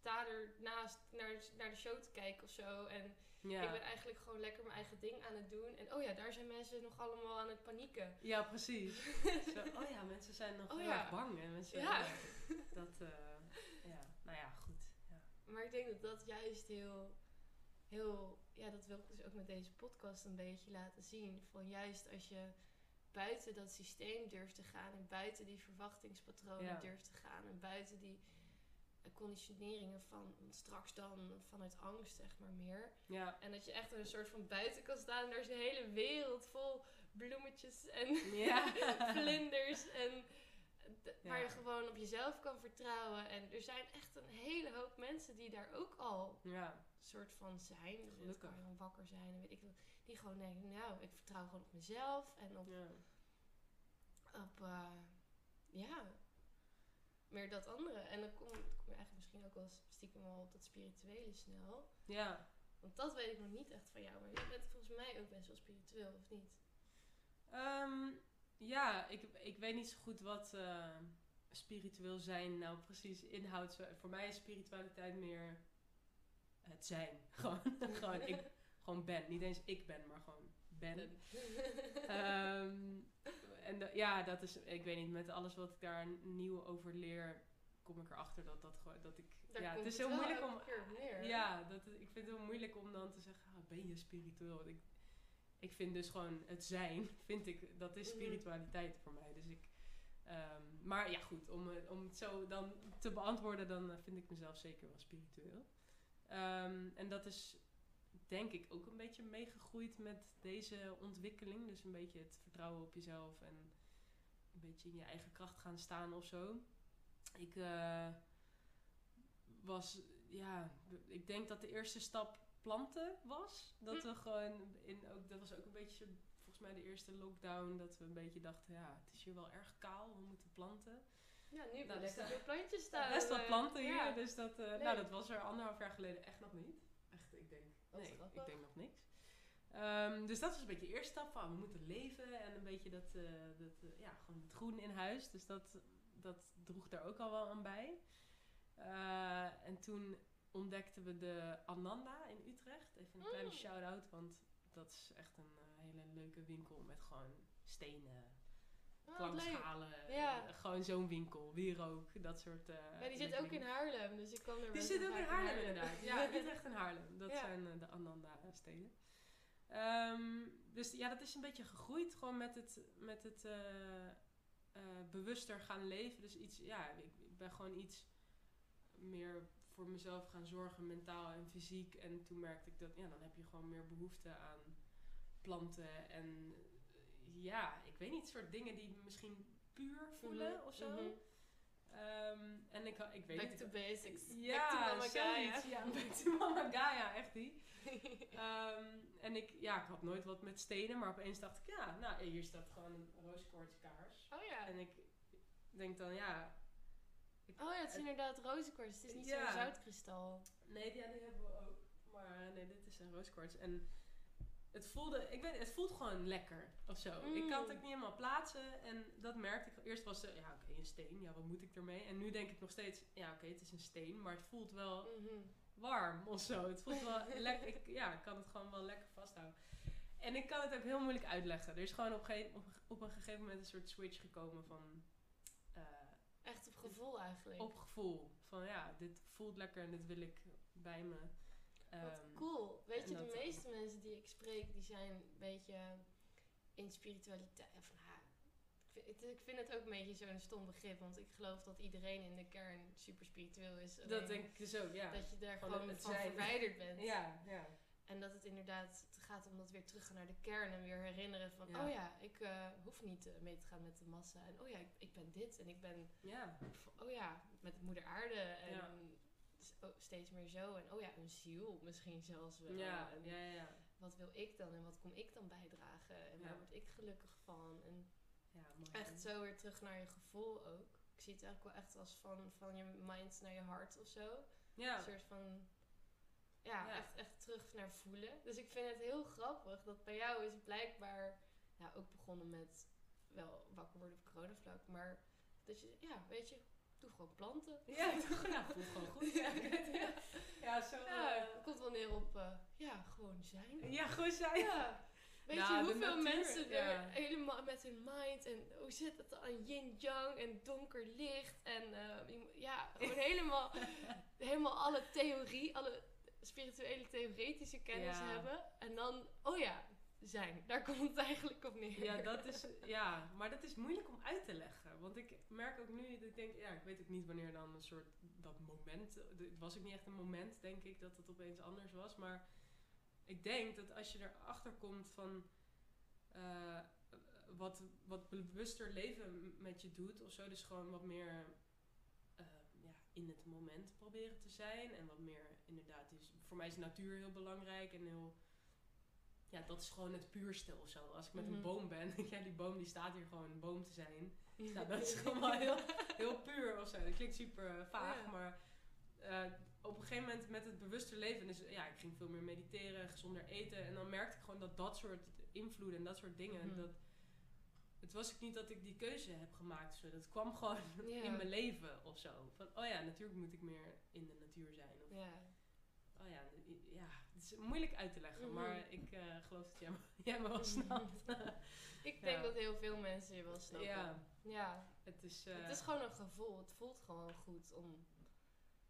sta ernaast naar, naar de show te kijken of zo. En Ja. ik ben eigenlijk gewoon lekker mijn eigen ding aan het doen. En oh ja, daar zijn mensen nog allemaal aan het panieken. Ja, precies. *laughs* Zo, oh ja, mensen zijn nog Oh heel ja. erg bang. En mensen, Ja. Dat, eh, ja, nou ja, goed. Ja. Maar ik denk dat dat juist heel, heel... Ja, dat wil ik dus ook met deze podcast een beetje laten zien. Van juist als je buiten dat systeem durft te gaan... en buiten die verwachtingspatronen durft te gaan... en buiten die conditioneringen van straks dan vanuit angst, zeg maar meer... Ja, En dat je echt een soort van buiten kan staan en daar is een hele wereld vol bloemetjes en Ja. *laughs* vlinders. En waar je gewoon op jezelf kan vertrouwen. En er zijn echt een hele hoop mensen die daar ook al ja, soort van zijn. Gelukkig. wakker zijn en weet ik. Die gewoon denken, nou, ik vertrouw gewoon op mezelf en op, ja. op eh, ja, meer dat andere. En dan kom, kom je eigenlijk misschien ook wel stiekem wel op dat spirituele snel. ja. Want dat weet ik nog niet echt van jou. Maar je bent volgens mij ook best wel spiritueel, of niet? Ehm, ja, ik, ik weet niet zo goed wat eh, spiritueel zijn nou precies inhoudt. Voor mij is spiritualiteit meer het zijn. *laughs* Gewoon, gewoon, ik, *laughs* gewoon ben. Niet eens ik ben, maar gewoon ben. Ehm, en ja, dat is, ik weet niet, met alles wat ik daar nieuw over leer, kom ik erachter dat dat gewoon, dat ik, Daar ja, het is heel moeilijk om, neer. ja, dat, ik vind het heel moeilijk om dan te zeggen, ah, ben je spiritueel? Want ik, ik vind dus gewoon het zijn, *laughs* vind ik, dat is Mhm. spiritualiteit voor mij. Dus ik, ehm, maar ja goed, om, het- om het zo dan te beantwoorden, dan eh, vind ik mezelf zeker wel spiritueel. Ehm, en dat is denk ik ook een beetje meegegroeid met deze ontwikkeling. Dus een beetje het vertrouwen op jezelf en een beetje in je eigen kracht gaan staan of zo. Ik eh, was, ja, ik denk dat de eerste stap planten was. Dat Hm. we gewoon, in, ook, dat was ook een beetje volgens mij de eerste lockdown, dat we een beetje dachten, ja, het is hier wel erg kaal, we moeten planten. Ja, nu Nou, best dus veel plantjes *laughs* staan. Best wel eh, planten hier, ja. dus dat, eh, nou, dat was er anderhalf jaar geleden echt nog niet. Echt, ik denk, Nee, ik denk nog niks. Ehm, dus dat was een beetje de eerste stap van we moeten leven en een beetje dat, eh, dat eh, ja, gewoon het groen in huis. Dus dat, dat droeg daar ook al wel aan bij. Eh, en toen ontdekten we de Ananda in Utrecht. Even een kleine Mm. shout-out, want dat is echt een hele leuke winkel met gewoon stenen, Oh, leuk. klankschalen. Ja. eh, gewoon zo'n winkel, wierook, dat soort eh, Ja, die zit ook in. Haarlem, dus ik kwam er Die zit ook in Haarlem inderdaad. *laughs* Ja, Utrecht en Haarlem. Dat Ja. zijn eh, de Ananda-steden. Ehm, dus ja, dat is een beetje gegroeid gewoon met het, met het bewuster gaan leven. Dus iets, ja, ik, ik ben gewoon iets meer voor mezelf gaan zorgen, mentaal en fysiek. En toen merkte ik dat, ja, dan heb je gewoon meer behoefte aan planten en ja, ik weet niet, soort dingen die misschien puur voelen Mhm, of zo. mhm. Ehm, en ik, ik weet Back niet. to basics. Ja, Back to Mama Gaia. Ja, *laughs* back to Mama Gaia, echt die. *laughs* Ehm, en ik, ja, ik had nooit wat met stenen, maar opeens dacht ik, ja, nou, hier staat gewoon een rooskoortskaars. Oh ja. En ik denk dan, ja, Oh ja, het is inderdaad rozenkwarts. Het is niet Ja. zo'n zoutkristal. nee, die hebben we ook. Maar nee, dit is een rooskwarts. En het voelde, ik weet het voelt gewoon lekker of zo. Ik kan het Mm. ook niet helemaal plaatsen en dat merkte ik. Eerst was het, ja, oké, een steen, ja, wat moet ik ermee? En nu denk ik nog steeds, ja, oké, het is een steen, maar het voelt wel Mhm. warm of zo. Het voelt wel *laughs* lekker. Ik, ja, ik kan het gewoon wel lekker vasthouden. En ik kan het ook heel moeilijk uitleggen. Er is gewoon op, geen, op, op een gegeven moment een soort switch gekomen van eh, Echt op gevoel eigenlijk. op gevoel. Van ja, dit voelt lekker en dit wil ik bij me. Wat Ehm, cool. Weet je, de dat- meeste mensen die ik spreek, die zijn een beetje in spiritualiteit. Of, nou, ik, vind, het- ik vind het ook een beetje zo'n stom begrip, want ik geloof dat iedereen in de kern super spiritueel is. Dat denk ik dus ook, ja. Dat je daar Gewoon gewoon het van zijn. verwijderd *laughs* bent. Ja, ja. En dat het inderdaad te gaat om dat weer terug naar de kern en weer herinneren van, Ja. oh ja, ik eh, hoef niet eh, mee te gaan met de massa. En oh ja, ik, ik ben dit en ik ben, Ja, oh ja, met moeder aarde en Ja. Steeds meer zo. En oh ja, een ziel misschien zelfs wel. ja, En ja, ja, wat wil ik dan en wat kom ik dan bijdragen en waar Ja. word ik gelukkig van? En ja mooi. echt zo weer terug naar je gevoel ook. Ik zie het eigenlijk wel echt als van, van je mind naar je hart of zo. Ja, Een soort van, ja, Ja. Echt, echt terug naar voelen. Dus ik vind het heel grappig dat bij jou is blijkbaar, ja, ook begonnen met wel wakker worden op coronavlak, maar dat je, ja, weet je, doe gewoon planten. ja, ja voelt gewoon goed. *laughs* Ja, ja. ja zo. Ja, eh, het komt wel neer op, eh, ja, gewoon zijn. ja, gewoon zijn. Ja. Weet Nou, je de hoeveel natuur, mensen er helemaal met hun mind en hoe zit het aan yin-yang en donker licht en eh, ja, gewoon *laughs* helemaal, helemaal alle theorie, alle spirituele theoretische kennis Ja. hebben. En dan, oh ja, zijn. Daar komt het eigenlijk op neer. Ja, dat is, *laughs* ja, maar dat is moeilijk om uit te leggen. Want ik merk ook nu dat ik denk, ja, ik weet ook niet wanneer dan een soort dat moment. Het was ook niet echt een moment, denk ik, dat het opeens anders was. Maar ik denk dat als je erachter komt van eh, wat, wat bewuster leven met je doet of zo, dus gewoon wat meer eh, ja, in het moment proberen te zijn. En wat meer, inderdaad, is, voor mij is natuur heel belangrijk en heel ja, dat is gewoon het puurste of zo. Als ik met Mhm. een boom ben, ik, *laughs* ja, die boom die staat hier gewoon een boom te zijn. Nou, dat is gewoon wel heel, heel puur of zo. Dat klinkt super eh, vaag, Ja. maar eh, op een gegeven moment met het bewuster leven, dus ja, ik ging veel meer mediteren, gezonder eten. En dan merkte ik gewoon dat dat soort invloeden en dat soort dingen, Mhm. dat, het was ook niet dat ik die keuze heb gemaakt. Zo. Dat kwam gewoon *laughs* Ja. in mijn leven of zo. Van, oh ja, natuurlijk moet ik meer in de natuur zijn. Of, Ja. oh ja, ja, is moeilijk uit te leggen, Mhm. maar ik eh, geloof dat jij me, *laughs* jij me wel snapt. *laughs* Ik denk Ja. dat heel veel mensen je wel snappen. ja, Ja. het is... eh, Het is gewoon een gevoel. Het voelt gewoon goed om...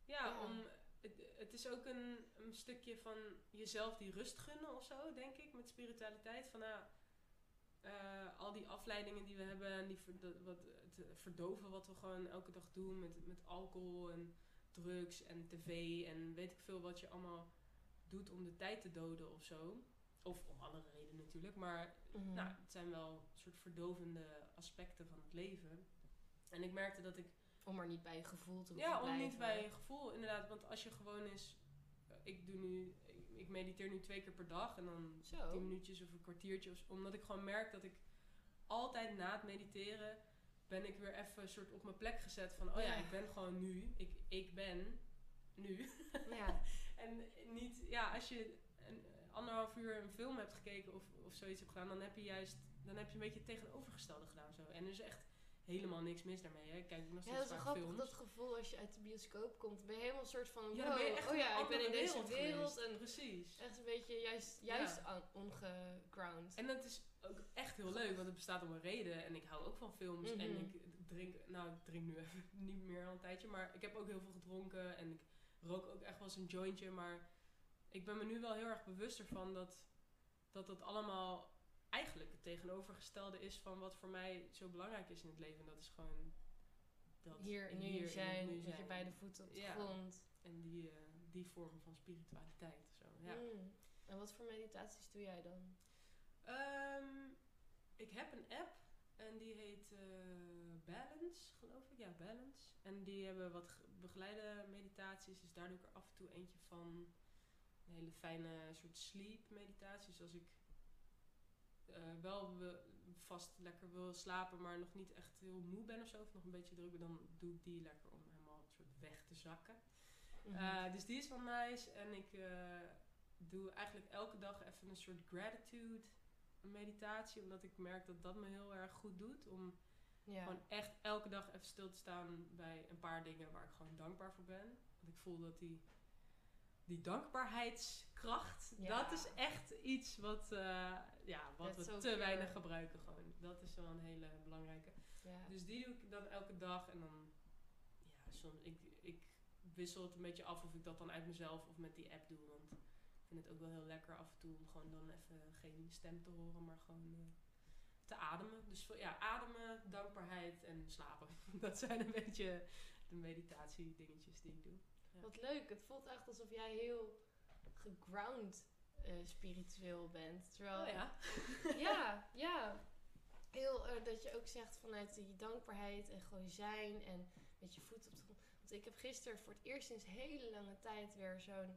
Ja, Ja. Om, het, het is ook een, een stukje van jezelf die rust gunnen of zo, denk ik, met spiritualiteit. Van nou, eh, al die afleidingen die we hebben en die wat, het verdoven wat we gewoon elke dag doen met, met alcohol en drugs en tv en weet ik veel wat je allemaal doet om de tijd te doden of zo. Of om andere redenen natuurlijk, maar Mhm. nou, het zijn wel soort verdovende aspecten van het leven. En ik merkte dat ik Om er niet bij je gevoel te hoeven ja, om blijven. niet bij je gevoel, inderdaad. Want als je gewoon is... Ik doe nu... Ik, ik mediteer nu twee keer per dag. En dan Zo. tien minuutjes of een kwartiertje. Of, omdat ik gewoon merk dat ik altijd na het mediteren... Ben ik weer even soort op mijn plek gezet van... Oh ja, Ja. ik ben gewoon nu. Ik, ik ben nu. Ja. *laughs* En niet... Ja, als je een, anderhalf uur een film hebt gekeken of, of zoiets hebt gedaan... Dan heb je juist... Dan heb je een beetje het tegenovergestelde gedaan. Zo. En er is echt helemaal niks mis daarmee. Hè. Ik kijk nog Ja, steeds dat is grappig, films. dat gevoel als je uit de bioscoop komt. Ben je helemaal een soort van, Ja, dan ben je wow, echt oh ja, ik ben in deze wereld. En Precies. echt een beetje juist, Ja. juist ongeground. En dat is ook echt heel leuk, want het bestaat om een reden. En ik hou ook van films. En Mhm. ik drink, nou, ik drink nu even *laughs* niet meer al een tijdje. Maar ik heb ook heel veel gedronken. En ik rook ook echt wel eens een jointje. Maar ik ben me nu wel heel erg bewust ervan dat dat, dat allemaal eigenlijk het tegenovergestelde is van wat voor mij zo belangrijk is in het leven. En dat is gewoon dat hier, nu het zijn, nu met je zijn. beide voeten op de Ja. grond. En die, eh, die vorm van spiritualiteit. Zo. Ja. Mm. En wat voor meditaties doe jij dan? Ehm, ik heb een app en die heet eh, Balance, geloof ik. Ja, Balance. En die hebben wat ge- begeleide meditaties. Dus daar doe ik er af en toe eentje van. Een hele fijne soort sleep meditaties. Als ik eh, wel we- vast lekker wil slapen, maar nog niet echt heel moe ben of zo. Of nog een beetje druk ben, dan doe ik die lekker om helemaal een soort weg te zakken. Mhm. Eh, dus die is wel nice. En ik eh, doe eigenlijk elke dag even een soort gratitude meditatie. Omdat ik merk dat dat me heel erg goed doet. Om ja. gewoon echt elke dag even stil te staan bij een paar dingen waar ik gewoon dankbaar voor ben. Want ik voel dat die, die dankbaarheidskracht, Ja. dat is echt iets wat, eh, ja, wat we te weinig gebruiken. Gewoon. Dat is wel een hele belangrijke. ja. Dus die doe ik dan elke dag. En dan, ja, soms, ik, ik wissel het een beetje af of ik dat dan uit mezelf of met die app doe. Want ik vind het ook wel heel lekker af en toe om gewoon dan even geen stem te horen, maar gewoon eh, te ademen. Dus ja, ademen, dankbaarheid en slapen. *laughs* Dat zijn een beetje de meditatie dingetjes die ik doe. Ja. Wat leuk. Het voelt echt alsof jij heel geground eh, spiritueel bent. Terwijl, Oh ja. *laughs* ja, ja. Heel, eh, dat je ook zegt vanuit die dankbaarheid en gewoon zijn en met je voet op de grond. Want ik heb gisteren voor het eerst sinds hele lange tijd weer zo'n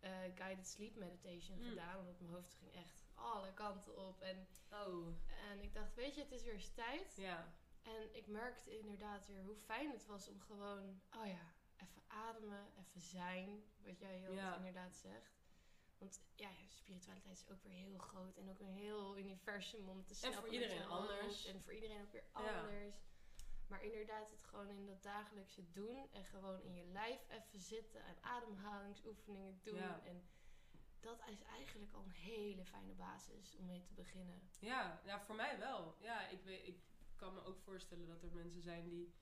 eh, guided sleep meditation Mm. gedaan. Omdat mijn hoofd ging echt alle kanten op. En, Oh. en ik dacht, weet je, het is weer eens tijd. Ja. En ik merkte inderdaad weer hoe fijn het was om gewoon, oh ja, even ademen, even zijn. Wat jij heel Ja. inderdaad zegt. Want ja, spiritualiteit is ook weer heel groot en ook een heel universum om te snappen. voor met iedereen anders. En voor iedereen ook weer Ja. anders. Maar inderdaad, het gewoon in dat dagelijkse doen en gewoon in je lijf even zitten en ademhalingsoefeningen doen. Ja. En dat is eigenlijk al een hele fijne basis om mee te beginnen. Ja, ja, voor mij wel. Ja, ik, weet, ik kan me ook voorstellen dat er mensen zijn die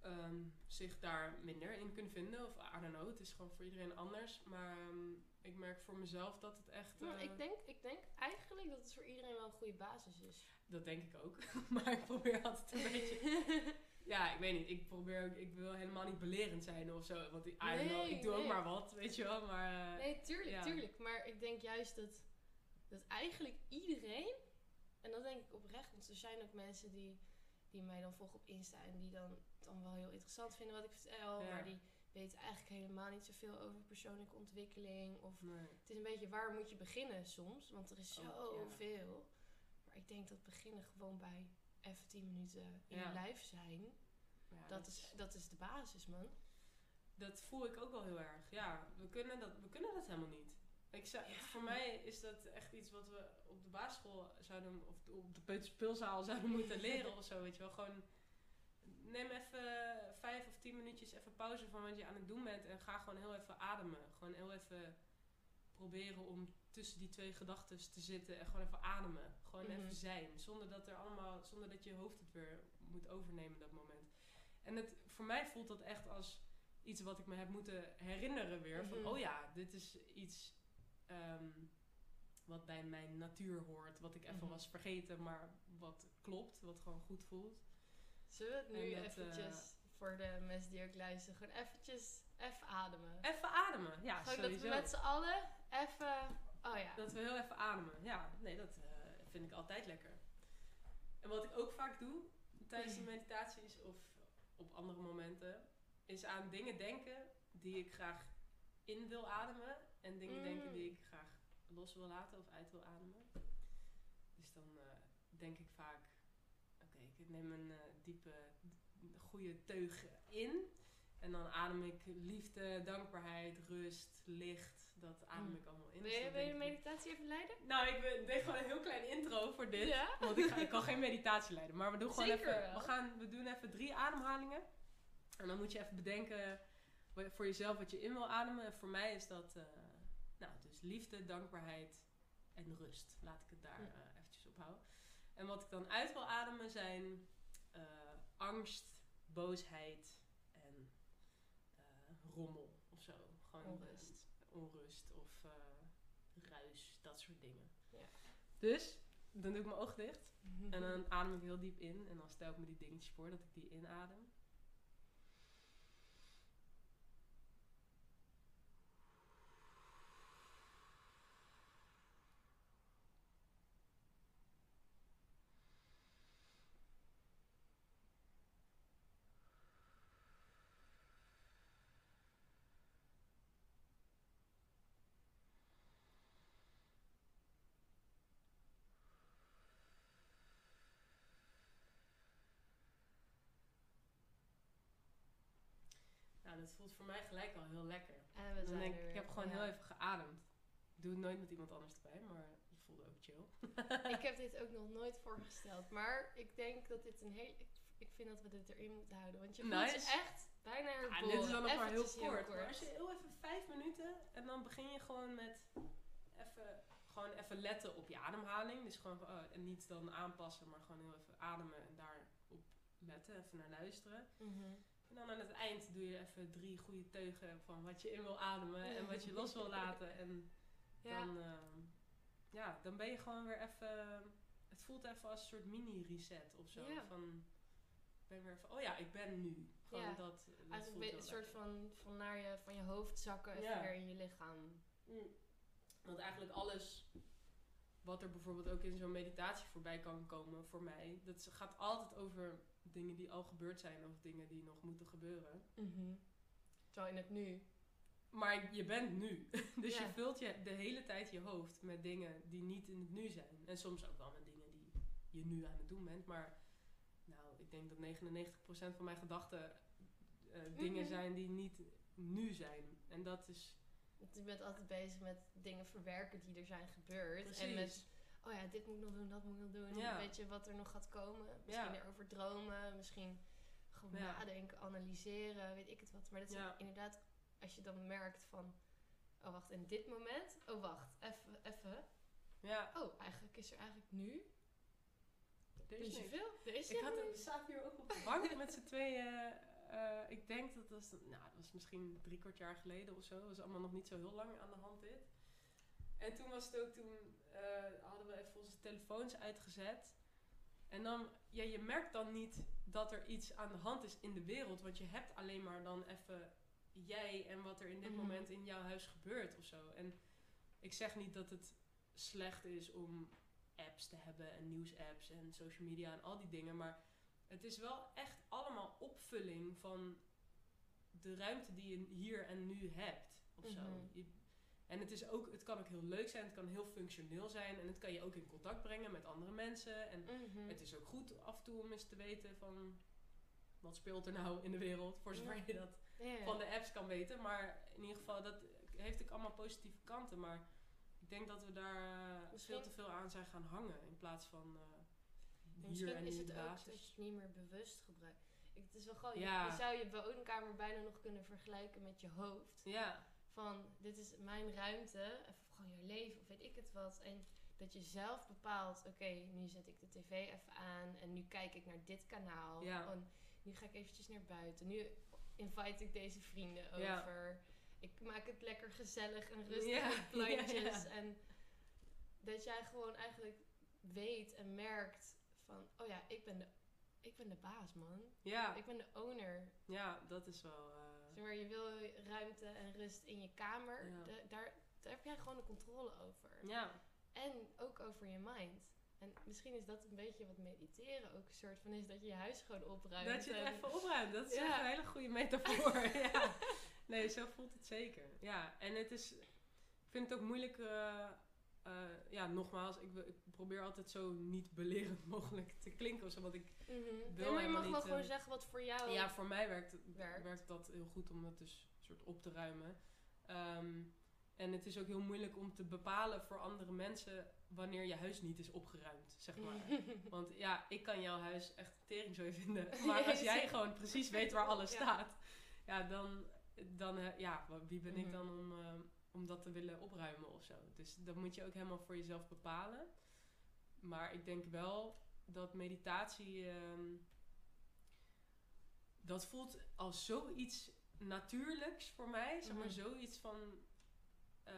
ehm, zich daar minder in kunnen vinden. Of I don't know, het is gewoon voor iedereen anders. Maar ehm, ik merk voor mezelf dat het echt... Ja, eh, ik, denk, ik denk eigenlijk dat het voor iedereen wel een goede basis is. Dat denk ik ook. *laughs* maar ik probeer altijd een *laughs* beetje... Ja, ik weet niet. Ik probeer ook... Ik wil helemaal niet belerend zijn of zo. Want ik, I don't know, Nee, ik doe ook maar wat, weet je wel. Maar eh, nee, tuurlijk, ja. tuurlijk. Maar ik denk juist dat, dat eigenlijk iedereen, en dat denk ik oprecht, want er zijn ook mensen die, die mij dan volgen op Insta en die dan, dan wel heel interessant vinden wat ik vertel, Ja. maar die weten eigenlijk helemaal niet zoveel over persoonlijke ontwikkeling. Of nee. het is een beetje waar moet je beginnen soms, want er is Oh, ja. zoveel. Maar ik denk dat beginnen gewoon bij even 10 minuten in je lijf zijn, Ja, dat, is, dat is de basis, man. Dat voel ik ook wel heel erg. Ja, we kunnen dat, we kunnen dat helemaal niet. Ik zou, Ja. Voor mij is dat echt iets wat we op de basisschool zouden, of op de peuterspeelzaal *laughs* zouden moeten leren of zo, weet je wel. Gewoon neem even vijf of tien minuutjes even pauze van wat je aan het doen bent en ga gewoon heel even ademen. Gewoon heel even proberen om tussen die twee gedachten te zitten en gewoon even ademen. Gewoon Mhm. even zijn, zonder dat er allemaal, zonder dat je hoofd het weer moet overnemen dat moment. En het, voor mij voelt dat echt als iets wat ik me heb moeten herinneren weer. Van, Mhm. oh ja, dit is iets ehm, wat bij mijn natuur hoort. Wat ik even Mhm. was vergeten, maar wat klopt. Wat gewoon goed voelt. Zullen we het nu dat, eventjes, voor de mensen die ook luisteren, gewoon eventjes, even ademen. Even ademen. Ja, gewoon dat we sowieso. met z'n allen even, oh ja. Dat we heel even ademen. Ja, nee, dat eh, vind ik altijd lekker. En wat ik ook vaak doe tijdens de meditaties of op andere momenten, is aan dingen denken die ik graag in wil ademen en dingen Mm. denken die ik graag los wil laten of uit wil ademen. Dus dan eh, denk ik vaak, oké, ik neem een eh, diepe, goede teug in. En dan adem ik liefde, dankbaarheid, rust, licht. Dat adem Mm. ik allemaal in. Wil je, wil je de meditatie even leiden? nou, ik deed gewoon een heel klein intro voor dit. Ja? Want ik, ga, ik kan *laughs* geen meditatie leiden. Maar we doen gewoon Zeker even. wel. We, gaan, we doen even drie ademhalingen. En dan moet je even bedenken voor jezelf wat je in wil ademen. En voor mij is dat. eh, nou, dus liefde, dankbaarheid en rust. Laat ik het daar Ja. eh, eventjes op houden. En wat ik dan uit wil ademen zijn eh, angst, boosheid en rommel of zo. Gewoon eh, Onrust. Onrust of eh, ruis, dat soort dingen. Ja. Dus, dan doe ik mijn oog dicht. *laughs* En dan adem ik heel diep in. En dan stel ik me die dingetjes voor dat ik die inadem. Dat voelt voor mij gelijk al heel lekker. En we zijn denk er ik, heb gewoon Ja. heel even geademd. Ik doe het nooit met iemand anders erbij, maar het voelde ook chill. *laughs* Ik heb *laughs* dit ook nog nooit voorgesteld. Maar ik denk dat dit een heel... Ik, vind dat we dit erin moeten houden. Want je voelt Nice. je echt bijna Ja, herboren. dit is dan nog maar heel kort. Maar als je heel even vijf minuten en dan begin je gewoon met even, gewoon even letten op je ademhaling. Dus gewoon, oh, en niet dan aanpassen, maar gewoon heel even ademen en daarop letten, even naar luisteren. Mhm. En dan aan het eind doe je even drie goede teugen van wat je in wil ademen en wat je los wil laten. En Ja. dan, ehm, ja, dan ben je gewoon weer even. Het voelt even als een soort mini-reset of zo. Ja. Van, ik ben weer even, oh ja, ik ben nu. Gewoon Ja. dat. dat voelt een heel soort van, van naar je, van je hoofd zakken even Ja. weer in je lichaam. Mm. Want eigenlijk alles wat er bijvoorbeeld ook in zo'n meditatie voorbij kan komen voor mij, dat gaat altijd over dingen die al gebeurd zijn of dingen die nog moeten gebeuren. Mhm. Zo in het nu. Maar je bent nu. *laughs* Dus Ja. je vult je de hele tijd je hoofd met dingen die niet in het nu zijn. En soms ook wel met dingen die je nu aan het doen bent. Maar nou, ik denk dat 99% van mijn gedachten eh, dingen Mhm. zijn die niet nu zijn. En dat is je bent altijd bezig met dingen verwerken die er zijn gebeurd. En met, oh ja, dit moet ik nog doen, dat moet ik nog doen. Ja. Weet je wat er nog gaat komen? Misschien Ja. erover dromen, misschien gewoon Ja. nadenken, analyseren, weet ik het wat. Maar dat is Ja. inderdaad, als je dan merkt van, oh wacht, in dit moment, oh wacht, even, even. ja, Oh, eigenlijk is er eigenlijk nu er is. Er is Ik had, we niks. zaten hier ook op de bank met z'n tweeën. Eh, ik denk dat was, nou, dat was misschien drie kwart jaar geleden of zo. Dat was allemaal nog niet zo heel lang aan de hand dit. En toen was het ook, toen eh, hadden we even onze telefoons uitgezet. En dan, ja, je merkt dan niet dat er iets aan de hand is in de wereld. Want je hebt alleen maar dan even jij en wat er in dit Mhm. moment in jouw huis gebeurt of zo. En ik zeg niet dat het slecht is om apps te hebben en nieuwsapps en social media en al die dingen. Maar het is wel echt allemaal opvulling van de ruimte die je hier en nu hebt. Of zo. Mhm. Je- en het, is ook, het kan ook heel leuk zijn, het kan heel functioneel zijn. En het kan je ook in contact brengen met andere mensen. En Mhm. het is ook goed af en toe om eens te weten van... Wat speelt er nou in de wereld? Voor zover je dat van de apps kan weten. Maar in ieder geval, dat heeft ook allemaal positieve kanten. Maar ik denk dat we daar eh, Misschien- veel te veel aan zijn gaan hangen. In plaats van eh hier Misschien en is het ook dat je het niet meer bewust gebruikt. Ik, het is wel gewoon, je- Ja. je, zou je woonkamer bijna nog kunnen vergelijken met je hoofd. Ja, Van, dit is mijn ruimte, of gewoon je leven, of weet ik het wat. En dat je zelf bepaalt, oké, nu zet ik de tv even aan en nu kijk ik naar dit kanaal. Ja. En nu ga ik eventjes naar buiten. Nu invite ik deze vrienden over. Ik maak het lekker gezellig en rustig met *laughs* plantjes. En dat jij gewoon eigenlijk weet en merkt van, oh ja, ik ben de, ik ben de baas, man. ja, Ik ben de owner. ja, dat is wel... eh, Zeg maar, je wil ruimte en rust in je kamer. Ja. Daar, daar heb jij gewoon de controle over. ja, En ook over je mind. En misschien is dat een beetje wat mediteren ook een soort van is dat je je huis gewoon opruimt. dat je het en- even opruimt. Dat is Ja. echt een hele goede metafoor. *laughs* ja. Nee, zo voelt het zeker. Ja, en het is... Ik vind het ook moeilijk... eh, eh, ja, nogmaals, ik, wil- ik probeer altijd zo niet belerend *laughs* mogelijk te klinken zo. Want ik Mhm. Nee, maar je mag wel gewoon eh, zeggen wat voor jou Ja, voor mij werkt, Werkt. werkt. dat heel goed om dat dus soort op te ruimen. Ehm, en het is ook heel moeilijk om te bepalen voor andere mensen wanneer je huis niet is opgeruimd, zeg maar. *laughs* Want ja, ik kan jouw huis echt tering zo vinden. *laughs* Maar als jij gewoon precies weet waar alles Ja. staat, ja, dan, dan eh, ja, wie ben ik Mhm. dan om, eh, om dat te willen opruimen of zo. Dus dat moet je ook helemaal voor jezelf bepalen. Maar ik denk wel dat meditatie, ehm, dat voelt als zoiets natuurlijks voor mij. Zeg maar Mhm. zoiets van, eh,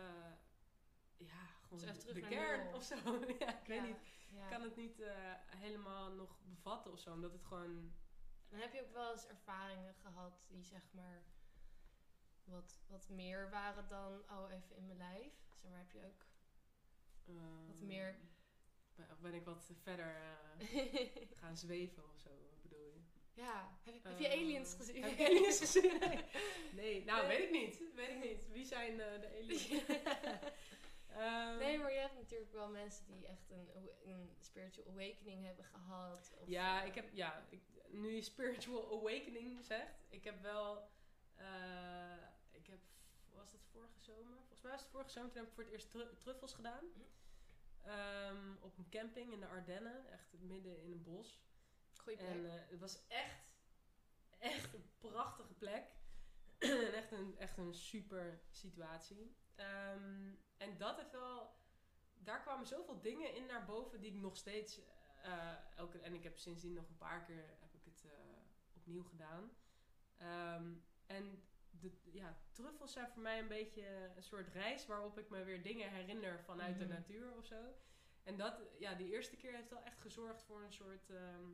ja, gewoon Dus de, kern of zo. *laughs* ja, ik weet niet. ja. Ik kan het niet eh, helemaal nog bevatten of zo, omdat het gewoon... En heb je ook wel eens ervaringen gehad die zeg maar wat, wat meer waren dan oh even in mijn lijf? Zeg maar heb je ook eh, meer- Ben, ik wat verder eh, *laughs* gaan zweven of zo, wat bedoel je? Ja, heb, heb je Eh, aliens gezien? Heb je aliens *laughs* gezien? Nee, nou weet ik niet. Weet ik niet. Wie zijn eh, de aliens? *laughs* Ehm, Nee, maar je hebt natuurlijk wel mensen die echt een, een spiritual awakening hebben gehad. Of, Ja, eh, ik heb, ja, ik, nu je spiritual awakening zegt, ik heb wel, was dat vorige zomer? Volgens mij was het vorige zomer, toen heb ik voor het eerst tru- truffels gedaan. Ehm, op een camping in de Ardennen, echt midden in een bos. Goeie plek. En eh, het was echt, echt een prachtige plek. *clears throat* en echt een, echt een super situatie. Ehm, en dat heeft wel, daar kwamen zoveel dingen in naar boven die ik nog steeds, eh, elke, en ik heb sindsdien nog een paar keer heb ik het eh, opnieuw gedaan. Ehm, en de, ja, truffels zijn voor mij een beetje een soort reis waarop ik me weer dingen herinner vanuit Mhm. de natuur of zo. En dat, ja, die eerste keer heeft wel echt gezorgd voor een soort, ehm,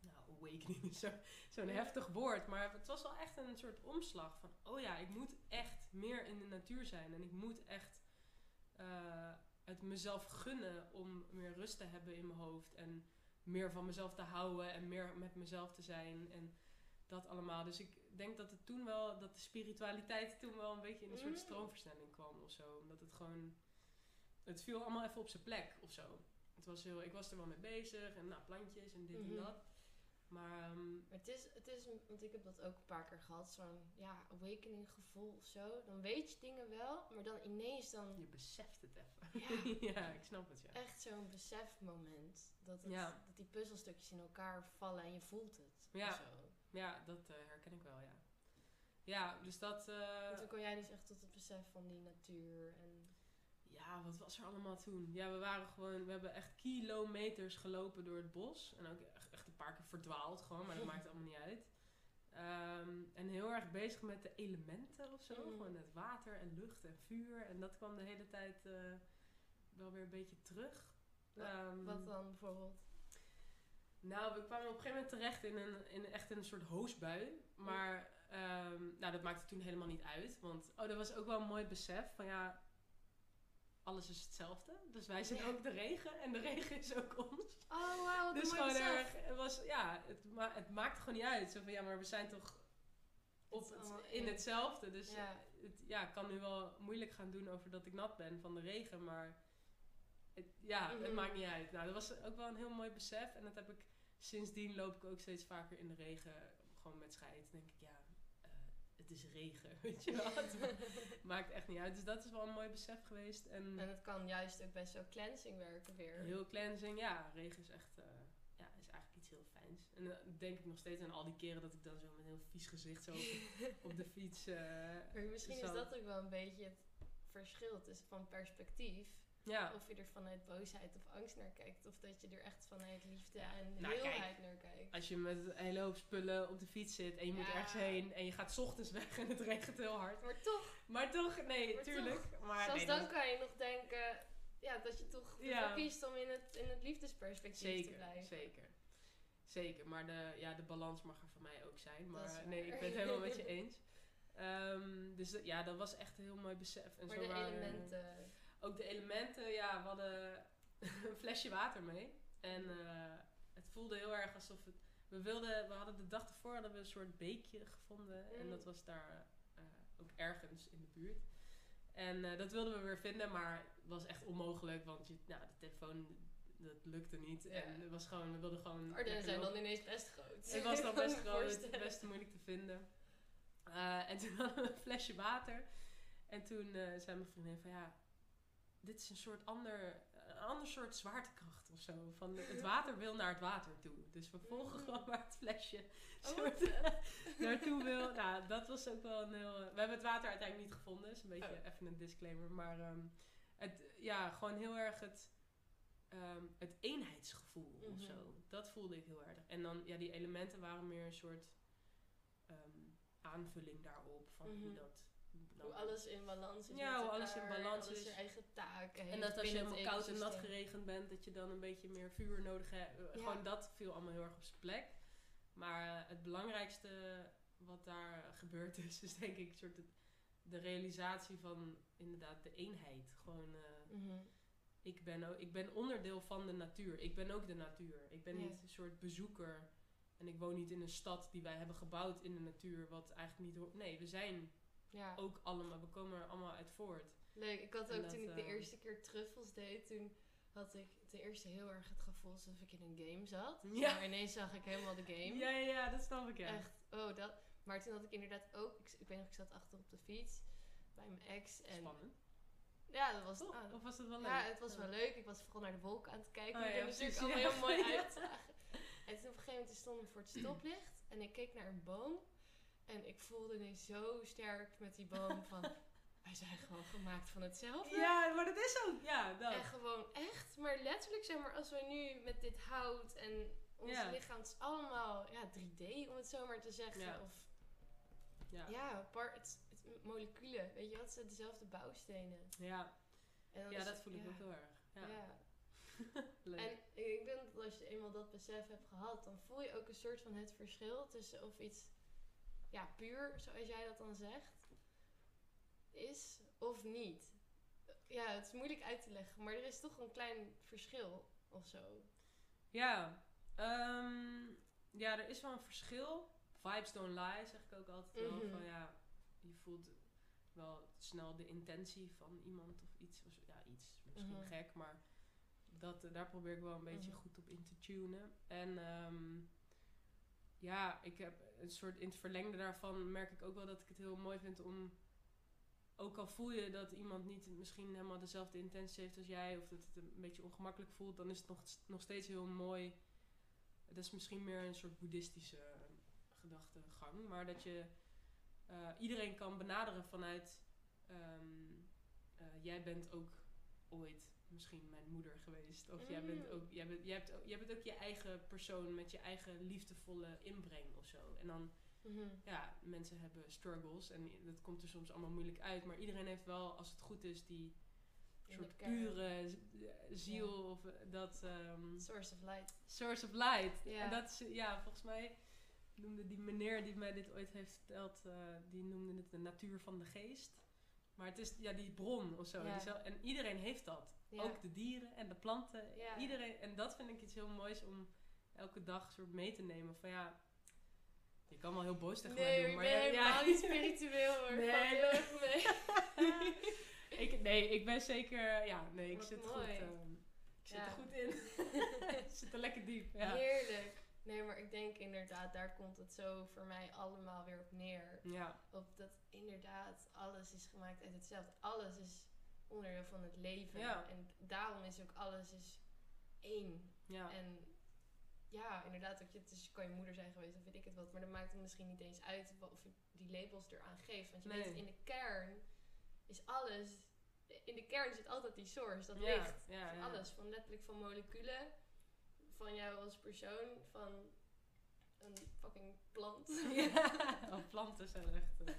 nou, awakening is *laughs* zo- zo'n heftig woord. Maar het was wel echt een soort omslag van, oh ja, ik moet echt meer in de natuur zijn. En ik moet echt, eh, mezelf gunnen om meer rust te hebben in mijn hoofd. En meer van mezelf te houden en meer met mezelf te zijn. En dat allemaal. Dus ik denk dat het toen wel, dat de spiritualiteit toen wel een beetje in een soort Mm. stroomversnelling kwam of zo. Omdat het gewoon, het viel allemaal even op zijn plek of zo. Het was heel, ik was er wel mee bezig en nou, plantjes en dit Mhm. en dat. Maar ehm, Maar het is, het is, want ik heb dat ook een paar keer gehad, zo'n ja, awakening gevoel of zo. Dan weet je dingen wel, maar dan ineens dan je beseft het even. Ja. *laughs* ja, ik snap het ja. echt zo'n besefmoment. Dat, het, Ja. dat die puzzelstukjes in elkaar vallen en je voelt het. Ja. Zo. Ja, dat eh, herken ik wel, ja. Ja, dus dat... eh, En toen kwam jij dus echt tot het besef van die natuur. En, Ja, wat was er allemaal toen? Ja, we waren gewoon, we hebben echt kilometers gelopen door het bos. En ook echt, echt een paar keer verdwaald gewoon, maar dat *laughs* maakt allemaal niet uit. Ehm, en heel erg bezig met de elementen of zo. Mm. Gewoon het water en lucht en vuur. En dat kwam de hele tijd eh, wel weer een beetje terug. Ehm, wat dan bijvoorbeeld? Nou, we kwamen op een gegeven moment terecht in een, in echt een soort hoosbui. Maar ehm, nou, dat maakte toen helemaal niet uit. Want oh, dat was ook wel een mooi besef van ja, alles is hetzelfde. Dus wij zijn ook de regen en de regen is ook ons. Oh, wauw, dus gewoon erg, het was, ja, het, ma het maakte gewoon niet uit. Zo van ja, maar we zijn toch op Het in hetzelfde. Dus Ja. het, ja, ik kan nu wel moeilijk gaan doen over dat ik nat ben van de regen, maar het, ja, het Mhm. maakt niet uit. Nou, dat was ook wel een heel mooi besef. En dat heb ik sindsdien loop ik ook steeds vaker in de regen, gewoon met scheid. Dan denk ik, ja, eh, het is regen, *laughs* weet je wel. Het *laughs* maakt echt niet uit. Dus dat is wel een mooi besef geweest. En En het kan juist ook best wel cleansing werken weer. heel cleansing, ja, regen is echt, eh, ja, is eigenlijk iets heel fijns. En dan denk ik nog steeds aan al die keren dat ik dan zo met een heel vies gezicht zo op, de *laughs* fiets... eh, Maar misschien is dat ook wel een beetje het verschil tussen van perspectief. Ja, Of je er vanuit boosheid of angst naar kijkt. Of dat je er echt vanuit liefde Ja, en nou, heelheid naar kijkt. als je met een hele hoop spullen op de fiets zit en je moet ergens heen en je gaat 's ochtends weg en het regent heel hard. Maar toch, Maar toch, nee, Maar tuurlijk. Maar zelfs nee, dan dat- kan je nog denken ja, dat je toch ervoor kiest om in het, in het liefdesperspectief te blijven. zeker. Zeker, maar de, ja, de balans mag er voor mij ook zijn. Maar nee, ik ben het helemaal met je *laughs* eens. Ehm, dus ja, dat was echt een heel mooi besef. En Maar zo de waren- elementen. Ook de elementen, ja, we hadden *laughs* een flesje water mee. En eh, het voelde heel erg alsof het... We, wilden, we hadden de dag ervoor hadden we een soort beekje gevonden. En Mm. dat was daar eh, ook ergens in de buurt. En eh, dat wilden we weer vinden, maar het was echt onmogelijk. Want je, nou, de telefoon, dat lukte niet. Ja. En het was gewoon, we wilden gewoon... Ardennen zijn dan ineens best groot. Het was dan best *laughs* groot, best moeilijk te vinden. En toen *laughs* hadden we een flesje water. En toen eh, zei mijn vriendin van ja, dit is een soort ander, een ander soort zwaartekracht of zo. Van het water wil naar het water toe. Dus we volgen Mm. gewoon waar het flesje Oh, soort, *laughs* naartoe wil. Nou, dat was ook wel een heel... eh, we hebben het water uiteindelijk niet gevonden. is een beetje Oh. even een disclaimer. Maar ehm, het, ja, gewoon heel erg het, ehm, het eenheidsgevoel of Mhm. zo. Dat voelde ik heel erg. En dan, ja, die elementen waren meer een soort ehm, aanvulling daarop. Van hoe Mhm. dat... Hoe alles in balans is. Ja, met hoe alles in balans alles is. zijn eigen taken. En dat als je helemaal koud en nat geregend bent, dat je dan een beetje meer vuur nodig hebt. Eh, Ja. Gewoon dat viel allemaal heel erg op zijn plek. Maar eh, het belangrijkste wat daar gebeurd is, is denk ik soort de realisatie van inderdaad de eenheid. Gewoon, eh, Mhm. ik, ben ook, ik ben onderdeel van de natuur. Ik ben ook de natuur. Ik ben Ja. niet een soort bezoeker. En ik woon niet in een stad die wij hebben gebouwd in de natuur, wat eigenlijk niet hoort. Nee, we zijn Ja. ook allemaal, we komen er allemaal uit voort. Leuk. Ik had ook dat, toen ik de eh, eerste keer truffels deed, toen had ik ten eerste heel erg het gevoel alsof ik in een game zat. *laughs* Ja. Maar ineens zag ik helemaal de game. Ja, ja, ja, dat snap ik ja. Echt, oh dat. Maar toen had ik inderdaad ook, ik, ik weet nog, ik zat achter op de fiets bij mijn ex. En Spannend. ja, dat was, Toch? ah, Of was het wel leuk? ja, het was wel leuk. Ik was vooral naar de wolken aan het kijken. Oh ja, natuurlijk allemaal heel mooi *laughs* uitzagen. En toen op een gegeven moment stonden we voor het stoplicht. En ik keek naar een boom. En ik voelde ineens zo sterk met die boom *laughs* van... Wij zijn gewoon gemaakt van hetzelfde. Ja, maar dat is ook. Ja, dat. En gewoon echt, maar letterlijk zeg maar, als wij nu met dit hout en ons Ja. lichaam, het is allemaal ja, 3D om het zo maar te zeggen. Ja. Of Ja. ja, par, het, het, moleculen, weet je wat, het zijn dezelfde bouwstenen. Ja, En dan ja dat voel ik ja, ook heel erg. Ja. Ja. *laughs* Leuk. En ik denk dat als je eenmaal dat besef hebt gehad, dan voel je ook een soort van het verschil tussen of iets ja, puur, zoals jij dat dan zegt, is of niet. ja, het is moeilijk uit te leggen, maar er is toch een klein verschil of zo. Ja, ehm, ja, er is wel een verschil. Vibes don't lie, zeg ik ook altijd wel. Mhm. Van ja, je voelt wel snel de intentie van iemand of iets. Of. Ja, iets. Misschien Mhm. gek, maar dat, eh, daar probeer ik wel een beetje Mhm. goed op in te tunen. En ehm, ja, ik heb een soort in het verlengde daarvan merk ik ook wel dat ik het heel mooi vind om. Ook al voel je dat iemand niet misschien helemaal dezelfde intentie heeft als jij, of dat het een beetje ongemakkelijk voelt, dan is het nog, nog steeds heel mooi. Dat is misschien meer een soort boeddhistische gedachtegang, maar dat je eh, iedereen kan benaderen vanuit. ehm, eh, jij bent ook ooit misschien mijn moeder geweest. Of jij, bent Mm. ook, jij, bent, jij, hebt, ook- jij bent ook je eigen persoon met je eigen liefdevolle inbreng of zo. En dan Mhm. ja, mensen hebben struggles en dat komt er soms allemaal moeilijk uit. Maar iedereen heeft wel, als het goed is, die soort pure ziel of eh, dat ehm, Source of light. source of light. Ja. En dat is, ja, volgens mij noemde die meneer die mij dit ooit heeft verteld, eh, die noemde het de natuur van de geest. Maar het is ja, die bron of zo. Ja. En iedereen heeft dat. Ja. Ook de dieren en de planten. Ja. Iedereen, en dat vind ik iets heel moois om elke dag soort mee te nemen. Van ja, je kan wel heel boos tegen mij Nee, doen. ik maar ben ja, helemaal niet spiritueel hoor. *laughs* Nee. Heel erg mee. *laughs* ik, nee, ik ben zeker... Ja, nee, ik Wat zit, mooi. goed, ehm, ik zit er goed in. *laughs* ik zit er lekker diep. Ja. Heerlijk. Nee, maar ik denk inderdaad, daar komt het zo voor mij allemaal weer op neer. ja. Op dat inderdaad, alles is gemaakt uit hetzelfde. Alles is onderdeel van het leven. Ja. En daarom is ook alles is één. Ja. En ja, inderdaad, ook je, het is, kan je moeder zijn geweest of weet ik het wat. Maar dan maakt het misschien niet eens uit of je die labels eraan geeft. Want je Nee. weet, in de kern is alles... In de kern zit altijd die source, dat ja. licht. Ja, Van alles, van letterlijk van moleculen, van jou als persoon, van een fucking plant. *laughs* Ja, oh, planten zijn echt. *laughs* ja.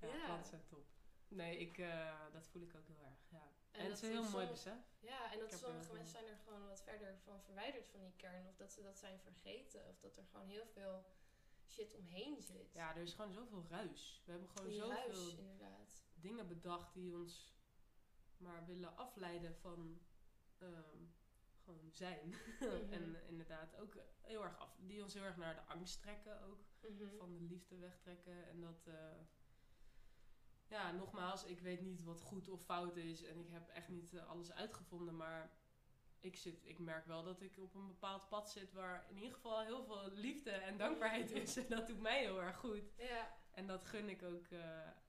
ja, Ja. planten zijn top. Nee, ik, eh, dat voel ik ook heel erg. Ja. En, het dat is een heel soms- mooi besef. Ja, en dat sommige er- mensen zijn er gewoon wat verder van verwijderd van die kern. Of dat ze dat zijn vergeten. Of dat er gewoon heel veel shit omheen zit. Ja, er is gewoon zoveel ruis. We hebben gewoon die zoveel ruis, inderdaad. dingen bedacht die ons maar willen afleiden van ehm, gewoon zijn. *laughs* Mhm. en inderdaad ook heel erg af, die ons heel erg naar de angst trekken ook. Mhm. van de liefde wegtrekken. En dat, eh, ja, nogmaals, ik weet niet wat goed of fout is. En ik heb echt niet eh, alles uitgevonden. Maar ik, zit, ik merk wel dat ik op een bepaald pad zit waar in ieder geval heel veel liefde en dankbaarheid is. En dat doet mij heel erg goed. Ja, En dat gun ik ook, eh,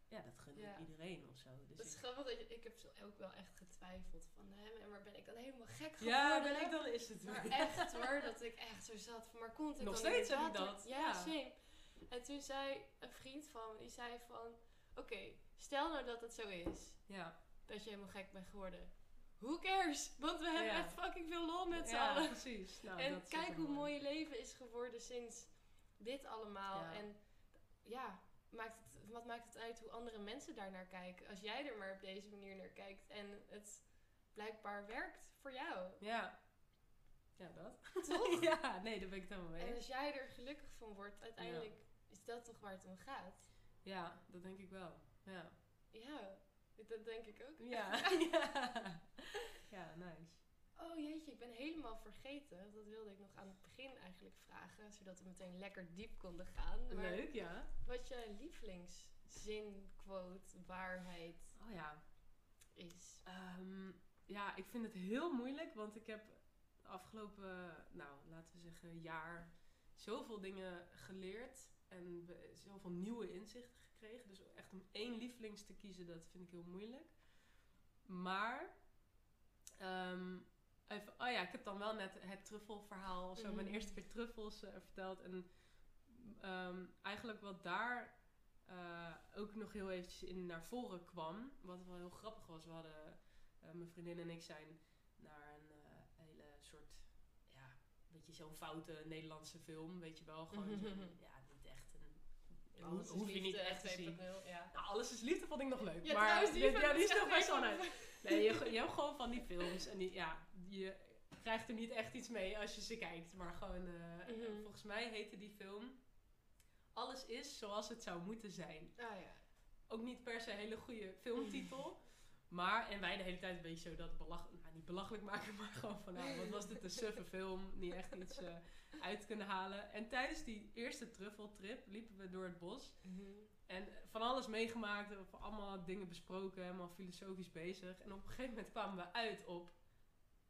ja, dat gun Ja. ik iedereen of zo. Dus dat is ik- grappig. Dat je, ik heb zo ook wel echt getwijfeld van hem. Maar ben ik dan helemaal gek geworden? ja, ben ik dan is het Maar echt hoor, dat ik echt zo zat van, maar komt het Nog steeds heb inderdaad dat? Ja, Ja. same. En toen zei een vriend van me, die zei van, oké, stel nou dat het zo is, Ja, dat je helemaal gek bent geworden. Who cares? Want we hebben Ja. echt fucking veel lol met z'n ja allen. precies. Nou, en dat kijk hoe mooi je leven is geworden sinds dit allemaal. Ja. En ja, maakt het, wat maakt het uit hoe andere mensen daarnaar kijken? Als jij er maar op deze manier naar kijkt en het blijkbaar werkt voor jou. Ja. Ja, dat. Toch? *laughs* ja, nee, daar ben ik het helemaal mee En als jij er gelukkig van wordt, uiteindelijk is dat toch waar het om gaat. Ja, dat denk ik wel. Ja. Ja, dat denk ik ook. Ja. *laughs* ja. ja, nice. Oh jeetje, ik ben helemaal vergeten. Dat wilde ik nog aan het begin eigenlijk vragen, zodat we meteen lekker diep konden gaan. Maar Leuk, ja. Wat je lievelingszin, quote, waarheid Oh ja. is. Ehm, ja, ik vind het heel moeilijk, want ik heb de afgelopen, nou, laten we zeggen, jaar zoveel dingen geleerd en zoveel nieuwe inzichten gekregen. Dus echt om één lievelings te kiezen, dat vind ik heel moeilijk. Maar, ehm, even, oh ja, ik heb dan wel net het truffelverhaal, zo, mijn Mhm. eerste keer truffels eh, verteld. En ehm, eigenlijk wat daar eh, ook nog heel eventjes in naar voren kwam, wat wel heel grappig was, we hadden, eh, mijn vriendin en ik zijn naar een hele soort, ja, beetje zo'n foute Nederlandse film, weet je wel, gewoon *laughs* Alles is hoef je niet echt te zien. 2.0, Ja. Nou, alles is liefde vond ik nog leuk. Ja, maar trouwens, die dit- vond ja, ik die is nog best wel leuk. Nee, je, *laughs* je hebt gewoon van die films en die, ja, je krijgt er niet echt iets mee als je ze kijkt. Maar gewoon, eh, Mhm. volgens mij heette die film Alles is zoals het zou moeten zijn. Ah ja. Ook niet per se een hele goede filmtitel. *laughs* Maar, en wij de hele tijd een beetje zo dat belachelijk, nou niet belachelijk maken, *laughs* maar gewoon van, nou, wat was dit een suffe film, niet echt iets eh, uit kunnen halen. En tijdens die eerste truffeltrip liepen we door het bos en van alles meegemaakt, of allemaal dingen besproken, helemaal filosofisch bezig. En op een gegeven moment kwamen we uit op,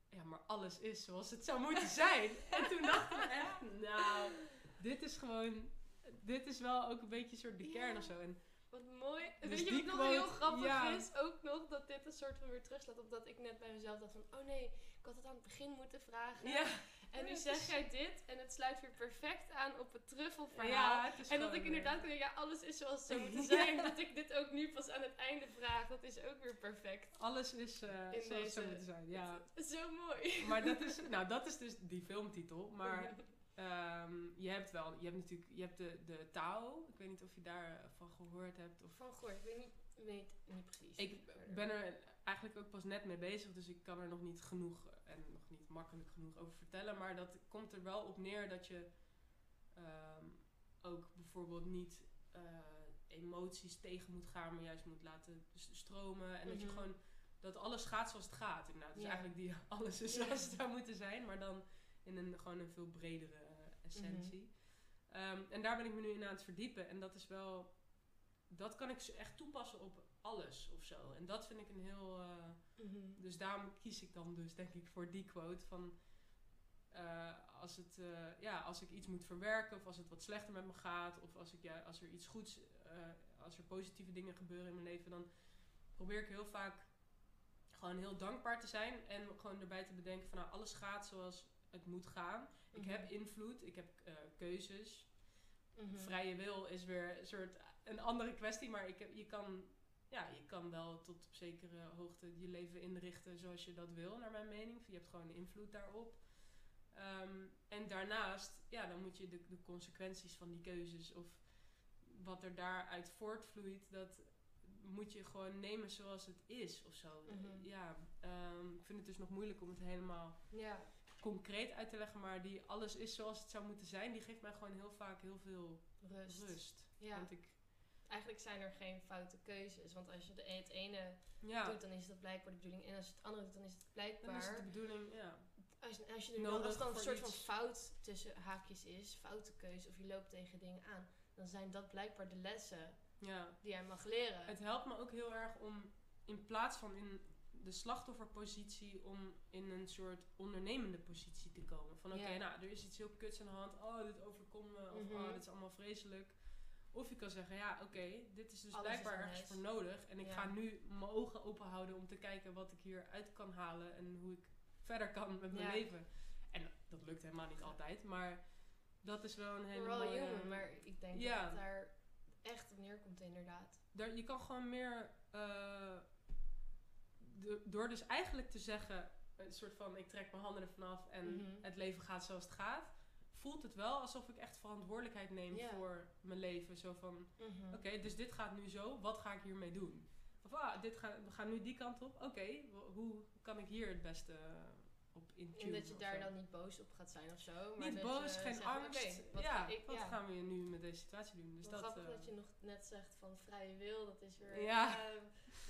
ja, maar alles is zoals het zou moeten zijn. *laughs* en toen dachten we echt, nou, dit is gewoon, dit is wel ook een beetje een soort de kern of zo. En Wat mooi. Dus Weet je wat nog heel grappig ja. is? Ook nog dat dit een soort van weer terugslaat op dat ik net bij mezelf dacht van... Oh nee, ik had het aan het begin moeten vragen. ja, en nu zeg jij dit en het sluit weer perfect aan op het truffelverhaal. ja, en dat ik inderdaad eh, denken, ja, alles is zoals het zou *laughs* moeten zijn. Dat ik dit ook nu pas aan het einde vraag, dat is ook weer perfect. Alles is In zoals het zou moeten zijn, ja. Zo mooi. Maar dat is, nou, dat is dus die filmtitel. Maar *laughs* ehm, je hebt wel, je hebt natuurlijk, je hebt de, de Tao. Ik weet niet of je daarvan gehoord hebt. Of, Van gehoord, ik weet niet, weet niet precies. ik ben er eigenlijk ook pas net mee bezig, dus ik kan er nog niet genoeg en nog niet makkelijk genoeg over vertellen. Maar dat komt er wel op neer dat je ehm, ook bijvoorbeeld niet eh, emoties tegen moet gaan, maar juist moet laten stromen. En dat je Mhm. gewoon, dat alles gaat zoals het gaat. Inderdaad. Dus Ja. eigenlijk die *laughs* alles is zoals het zou moeten zijn, maar dan in een gewoon een veel bredere essentie. Ehm, en daar ben ik me nu in aan het verdiepen. En dat is wel, dat kan ik echt toepassen op alles of zo. En dat vind ik een heel. eh, Mhm. dus daarom kies ik dan dus denk ik voor die quote van eh, als, het, eh, ja, als ik iets moet verwerken of als het wat slechter met me gaat of als, ik, ja, als er iets goeds, als er positieve dingen gebeuren in mijn leven, dan probeer ik heel vaak gewoon heel dankbaar te zijn en gewoon erbij te bedenken van nou alles gaat zoals het moet gaan. Ik Mhm. heb invloed, ik heb eh, keuzes. Mhm. Vrije wil is weer een soort een andere kwestie, maar ik heb, je, kan, ja, je kan wel tot op zekere hoogte je leven inrichten zoals je dat wil, naar mijn mening. Je hebt gewoon invloed daarop. Ehm, en daarnaast, ja, dan moet je de, de consequenties van die keuzes of wat er daaruit voortvloeit, dat moet je gewoon nemen zoals het is of zo. Mhm. Ja, ehm, ik vind het dus nog moeilijk om het helemaal Ja. Concreet uit te leggen, maar die alles is zoals het zou moeten zijn, die geeft mij gewoon heel vaak heel veel Rust. rust. Ja. Want ik, Eigenlijk zijn er geen foute keuzes. Want als je de, het ene ja, doet, dan is dat blijkbaar de bedoeling. En als je het andere doet, dan is het dan blijkbaar. is het de bedoeling, ja. Als, als, je er dan, als dan een soort van fout tussen haakjes is, foute keuze, of je loopt tegen dingen aan, dan zijn dat blijkbaar de lessen ja. die jij mag leren. Het helpt me ook heel erg om in plaats van in de slachtofferpositie, om in een soort ondernemende positie te komen. Van oké, nou, er is iets heel kuts aan de hand. Oh, dit overkomt me. Of Mhm. oh, dit is allemaal vreselijk. Of je kan zeggen, ja, oké, dit is dus Alles blijkbaar is ergens voor nodig. En ik Ja. ga nu mijn ogen open houden om te kijken wat ik hieruit kan halen en hoe ik verder kan met mijn Ja. leven. En dat lukt helemaal niet altijd, maar dat is wel een hele mooie... human, maar ik denk Ja. dat daar echt op neerkomt inderdaad. Daar, je kan gewoon meer. eh, door dus eigenlijk te zeggen: een soort van ik trek mijn handen ervan af en Mhm. het leven gaat zoals het gaat. Voelt het wel alsof ik echt verantwoordelijkheid neem voor mijn leven. Zo van: Mhm. oké, dus dit gaat nu zo, wat ga ik hiermee doen? Of ah, dit ga, we gaan nu die kant op. Oké, hoe kan ik hier het beste eh, op En intunen? dat je daar zo? dan niet boos op gaat zijn of zo. Maar Niet boos, geen zegt, angst. wat ja, ik, wat ja. gaan we nu met deze situatie doen? Dus dat, grappig eh, dat je nog net zegt van vrije wil, dat is weer... Ja. eh,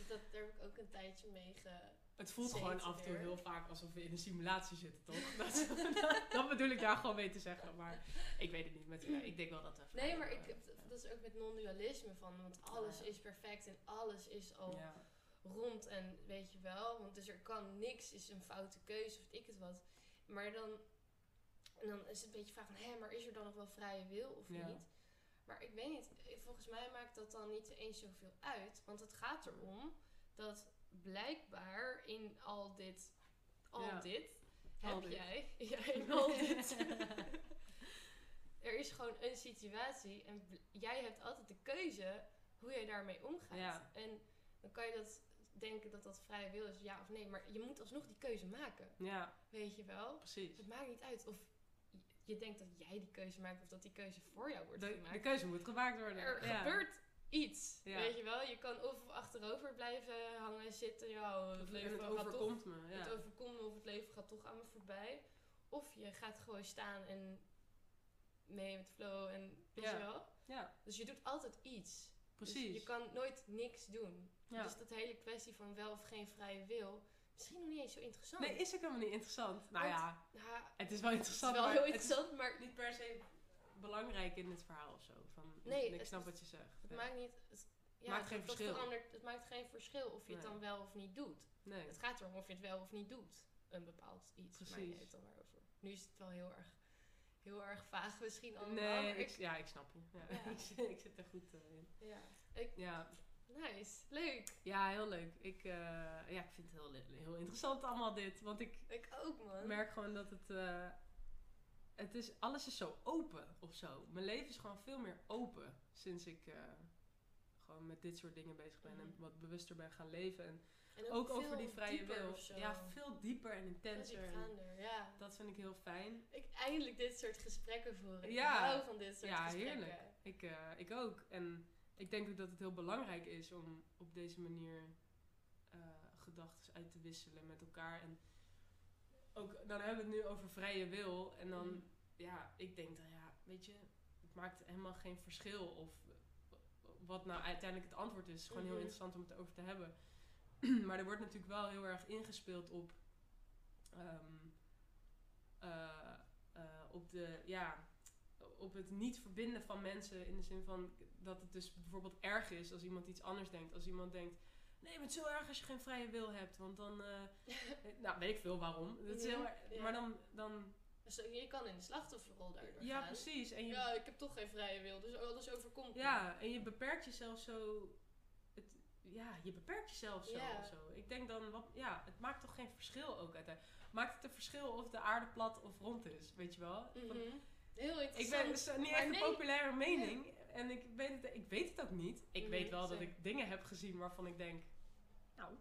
dat, daar heb ik ook een tijdje mee ge... Het voelt gewoon af en toe heel vaak alsof we in een simulatie zitten, toch? *laughs* Dat, *laughs* dat bedoel ik daar gewoon mee te zeggen. Maar ik weet het niet. Met, ja, ik denk wel dat Nee, maar ik, dat is ook met non-dualisme van, want alles is perfect en alles is al Ja. rond en weet je wel, want dus er kan niks, is een foute keuze of ik het wat. Maar dan, dan is het een beetje vraag van, hé, maar is er dan nog wel vrije wil of Ja. niet? Maar ik weet niet, volgens mij maakt dat dan niet eens zoveel uit, want het gaat erom dat blijkbaar in al dit, al Ja. dit, Al heb dit. jij, *laughs* ja, *laughs* in al dit, er is gewoon een situatie en jij hebt altijd de keuze hoe jij daarmee omgaat. Ja. En dan kan je dat denken dat dat vrije wil is, ja of nee, maar je moet alsnog die keuze maken, ja, weet je wel? precies. Het maakt niet uit of je- denkt dat jij die keuze maakt of dat die keuze voor jou wordt De, gemaakt. de keuze moet gemaakt worden. er ja. gebeurt iets, Ja. weet je wel? Je kan of achterover blijven hangen, zitten, ja, het Of- en leven het toch overkomt me. Ja. het overkomt me of het leven gaat toch aan me voorbij. Of je gaat gewoon staan en mee met flow en weet Ja. je wel. ja, Dus je doet altijd iets. Dus precies. je kan nooit niks doen. Dus dat hele kwestie van wel of geen vrije wil, misschien nog niet eens zo interessant. Nee, is ook helemaal niet interessant. Nou Want- ja, het is wel het is interessant, wel maar heel het is interessant, maar niet per se belangrijk in het verhaal of zo. Van, Nee, ik het- snap wat je zegt. het Ja. maakt niet... Het, ja, Maakt geen verschil. verandert- het maakt geen verschil of je het dan wel of niet doet. Nee. Het gaat erom of je het wel of niet doet. Een bepaald iets. Maar Precies. je het dan maar over. Nu is het wel heel erg, heel erg vaag misschien allemaal. Nee, maar ik, ja, ik snap je. Ja, *laughs* ik, zit- ik zit er goed eh, in. ja. Ik, Ja, nice. Leuk. ja heel leuk. Ik, eh, ja, ik vind het heel, heel interessant allemaal dit. Want ik Ik ook, man. merk gewoon dat het... eh, het is, alles is zo open of zo. Mijn leven is gewoon veel meer open sinds ik eh, gewoon met dit soort dingen bezig ben. En Mhm. wat bewuster ben gaan leven. En En ook over die vrije wil. Ja, veel dieper en intenser. En ja. dat vind ik heel fijn. Ik eindelijk dit soort gesprekken voeren. Ja. Ik hou van dit soort Ja, gesprekken. heerlijk. Ik, ik ook. En ik denk ook dat het heel belangrijk is om op deze manier eh gedachten uit te wisselen met elkaar. En ook, dan hebben we het nu over vrije wil. En dan, Mhm. ja, ik denk dan, ja, weet je, het maakt helemaal geen verschil of wat nou uiteindelijk het antwoord is. Het is gewoon heel Mhm. interessant om het over te hebben. *clears throat* maar er wordt natuurlijk wel heel erg ingespeeld op, ehm, eh, eh, op de, ja, op het niet verbinden van mensen in de zin van dat het dus bijvoorbeeld erg is als iemand iets anders denkt. Als iemand denkt, nee, je bent zo erg als je geen vrije wil hebt, want dan, eh, *laughs* nou, weet ik veel waarom. Dat is heel ja. Maar dan, dan, Dus je kan in de slachtofferrol daardoor ja, gaan. precies. En je, Ja, ik heb toch geen vrije wil, dus alles overkomt me. ja, en je beperkt jezelf zo, het, ja, je beperkt jezelf zo zo. Ik denk dan, wat, ja, het maakt toch geen verschil ook uiteindelijk. Maakt het een verschil of de aarde plat of rond is, weet je wel? Van- Heel Ik ben dus niet echt een nee. populaire mening. En ik weet, het, ik weet het ook niet. Ik weet wel dat ik dingen heb gezien waarvan ik denk... Nou,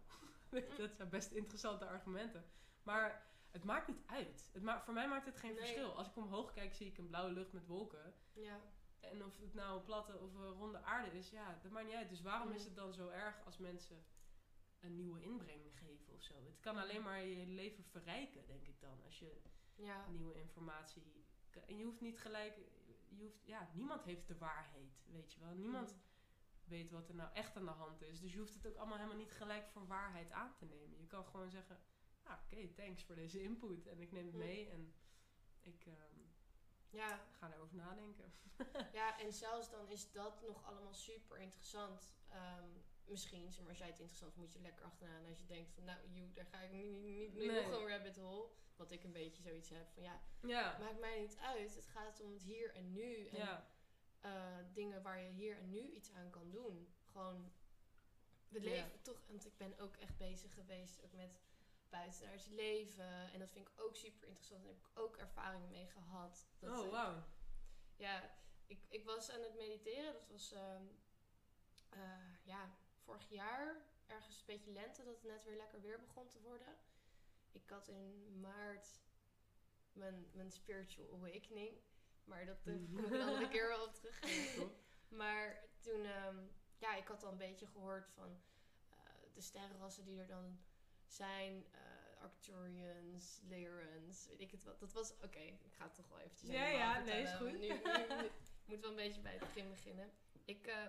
*laughs* dat zijn best interessante argumenten. Maar het maakt niet uit. Het ma voor mij maakt het geen Nee. verschil. Als ik omhoog kijk, zie ik een blauwe lucht met wolken. Ja. En of het nou een platte of een ronde aarde is, ja, dat maakt niet uit. Dus waarom Mhm. is het dan zo erg als mensen een nieuwe inbreng geven of zo? Het kan alleen maar je leven verrijken, denk ik dan. Als je Ja. nieuwe informatie. En je hoeft niet gelijk. Je hoeft, ja, niemand heeft de waarheid, weet je wel. Niemand Mhm. weet wat er nou echt aan de hand is. Dus je hoeft het ook allemaal helemaal niet gelijk voor waarheid aan te nemen. Je kan gewoon zeggen: ah, Oké, thanks voor deze input. En ik neem het Mhm. mee en ik ehm, Ja. ga daarover nadenken. ja, en zelfs dan is dat nog allemaal super interessant. Ehm, misschien, maar, als jij het interessant moet je lekker achteraan. En als je denkt van, nou, joe, daar ga ik niet, niet, niet Nee. nog een rabbit hole. Wat ik een beetje zoiets heb van, ja, Ja, maakt mij niet uit. Het gaat om het hier en nu. En ja, eh, dingen waar je hier en nu iets aan kan doen. Gewoon, we Ja. leven toch, want ik ben ook echt bezig geweest ook met buitenaards leven. En dat vind ik ook super interessant. Daar heb ik ook ervaring mee gehad. Dat oh wauw. ja, ik, ik was aan het mediteren. Dat was ehm, eh, ja, vorig jaar, ergens een beetje lente, dat het net weer lekker weer begon te worden. Ik had in maart mijn, mijn spiritual awakening. Maar dat *laughs* *laughs* kom ik een keer wel op terug. maar toen, ehm, ja, ik had al een beetje gehoord van eh, de sterrenrassen die er dan zijn. eh Arcturians, Lyrians, weet ik het wat. Dat was, oké, ik ga het toch wel eventjes Ja, ja, nee, is goed. want Nu, nu, nu moet wel een beetje bij het begin beginnen. Ik eh,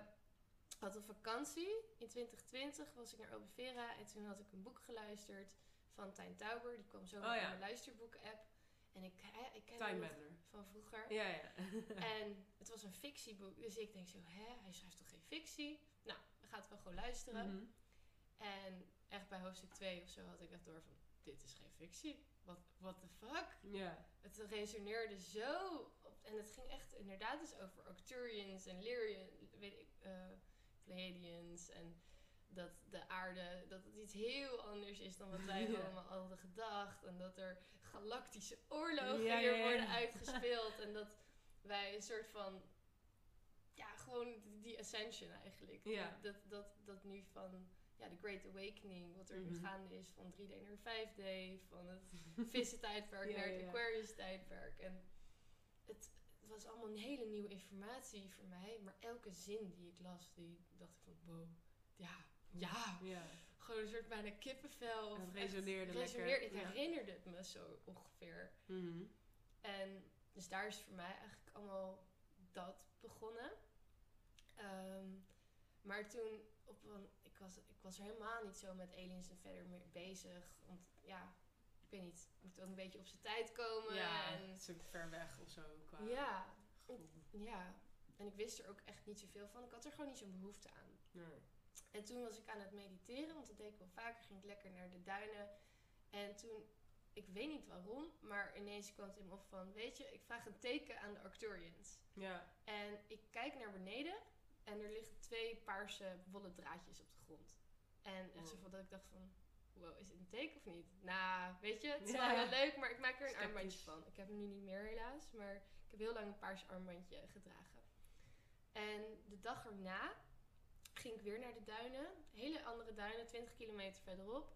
had een vakantie. In 2020 was ik naar Albufeira en toen had ik een boek geluisterd van Tijn Tauber. Die kwam zo Oh, in ja. mijn luisterboek-app. En ik, ik ken Time Bender. van vroeger. Ja, ja. *laughs* En het was een fictieboek. Dus ik denk zo, hè, hij schrijft toch geen fictie? Nou, we gaan het wel gewoon luisteren. Mhm. En echt bij hoofdstuk 2 of zo had ik echt door van, dit is geen fictie. Wat what the fuck? Ja. Het resoneerde zo. Op, en het ging echt inderdaad dus over Arcturians en Lyrian, weet ik, eh Pleiadians. En dat de aarde, dat het iets heel anders is dan wat wij *laughs* Ja. allemaal hadden gedacht. En dat er galactische oorlogen Ja, hier ja, worden uitgespeeld. en dat wij een soort van, ja, gewoon die ascension eigenlijk. Dat, dat, dat nu van, ja, de Great Awakening, wat er nu Mhm. gaande is van 3D naar 5D, van het *laughs* vissen-tijdperk Ja, naar het ja. Aquarius-tijdperk. En het was allemaal een hele nieuwe informatie voor mij. Maar elke zin die ik las, die dacht ik van, wow, ja, ja. Ja. Gewoon een soort bijna kippenvel. Het resoneerde echt lekker, resoneerde- ja. herinnerde het me zo ongeveer. Mhm. En dus daar is voor mij eigenlijk allemaal dat begonnen. Ehm, maar toen, op een, ik was, ik was er helemaal niet zo met aliens en verder meer bezig. Want ja, ik weet niet. Moet ook een beetje op zijn tijd komen. ja, en, het is ook ver weg of zo qua ja, gevoel. ja. En ik wist er ook echt niet zoveel van. Ik had er gewoon niet zo'n behoefte aan. Nee. En toen was ik aan het mediteren, want dat deed ik wel vaker. Ging ik lekker naar de duinen. En toen, ik weet niet waarom, maar ineens kwam het in me op van... Weet je, ik vraag een teken aan de Arcturians. Ja. En ik kijk naar beneden en er liggen twee paarse wollen draadjes op de grond. En echt zo van dat ik dacht van, wow, is dit een teken of niet? Nou, weet je, het is wel heel leuk, maar ik maak er een armbandje van. Ik heb hem nu niet meer helaas, maar ik heb heel lang een paars armbandje gedragen. En de dag erna ging ik weer naar de duinen. Hele andere duinen, 20 kilometer verderop.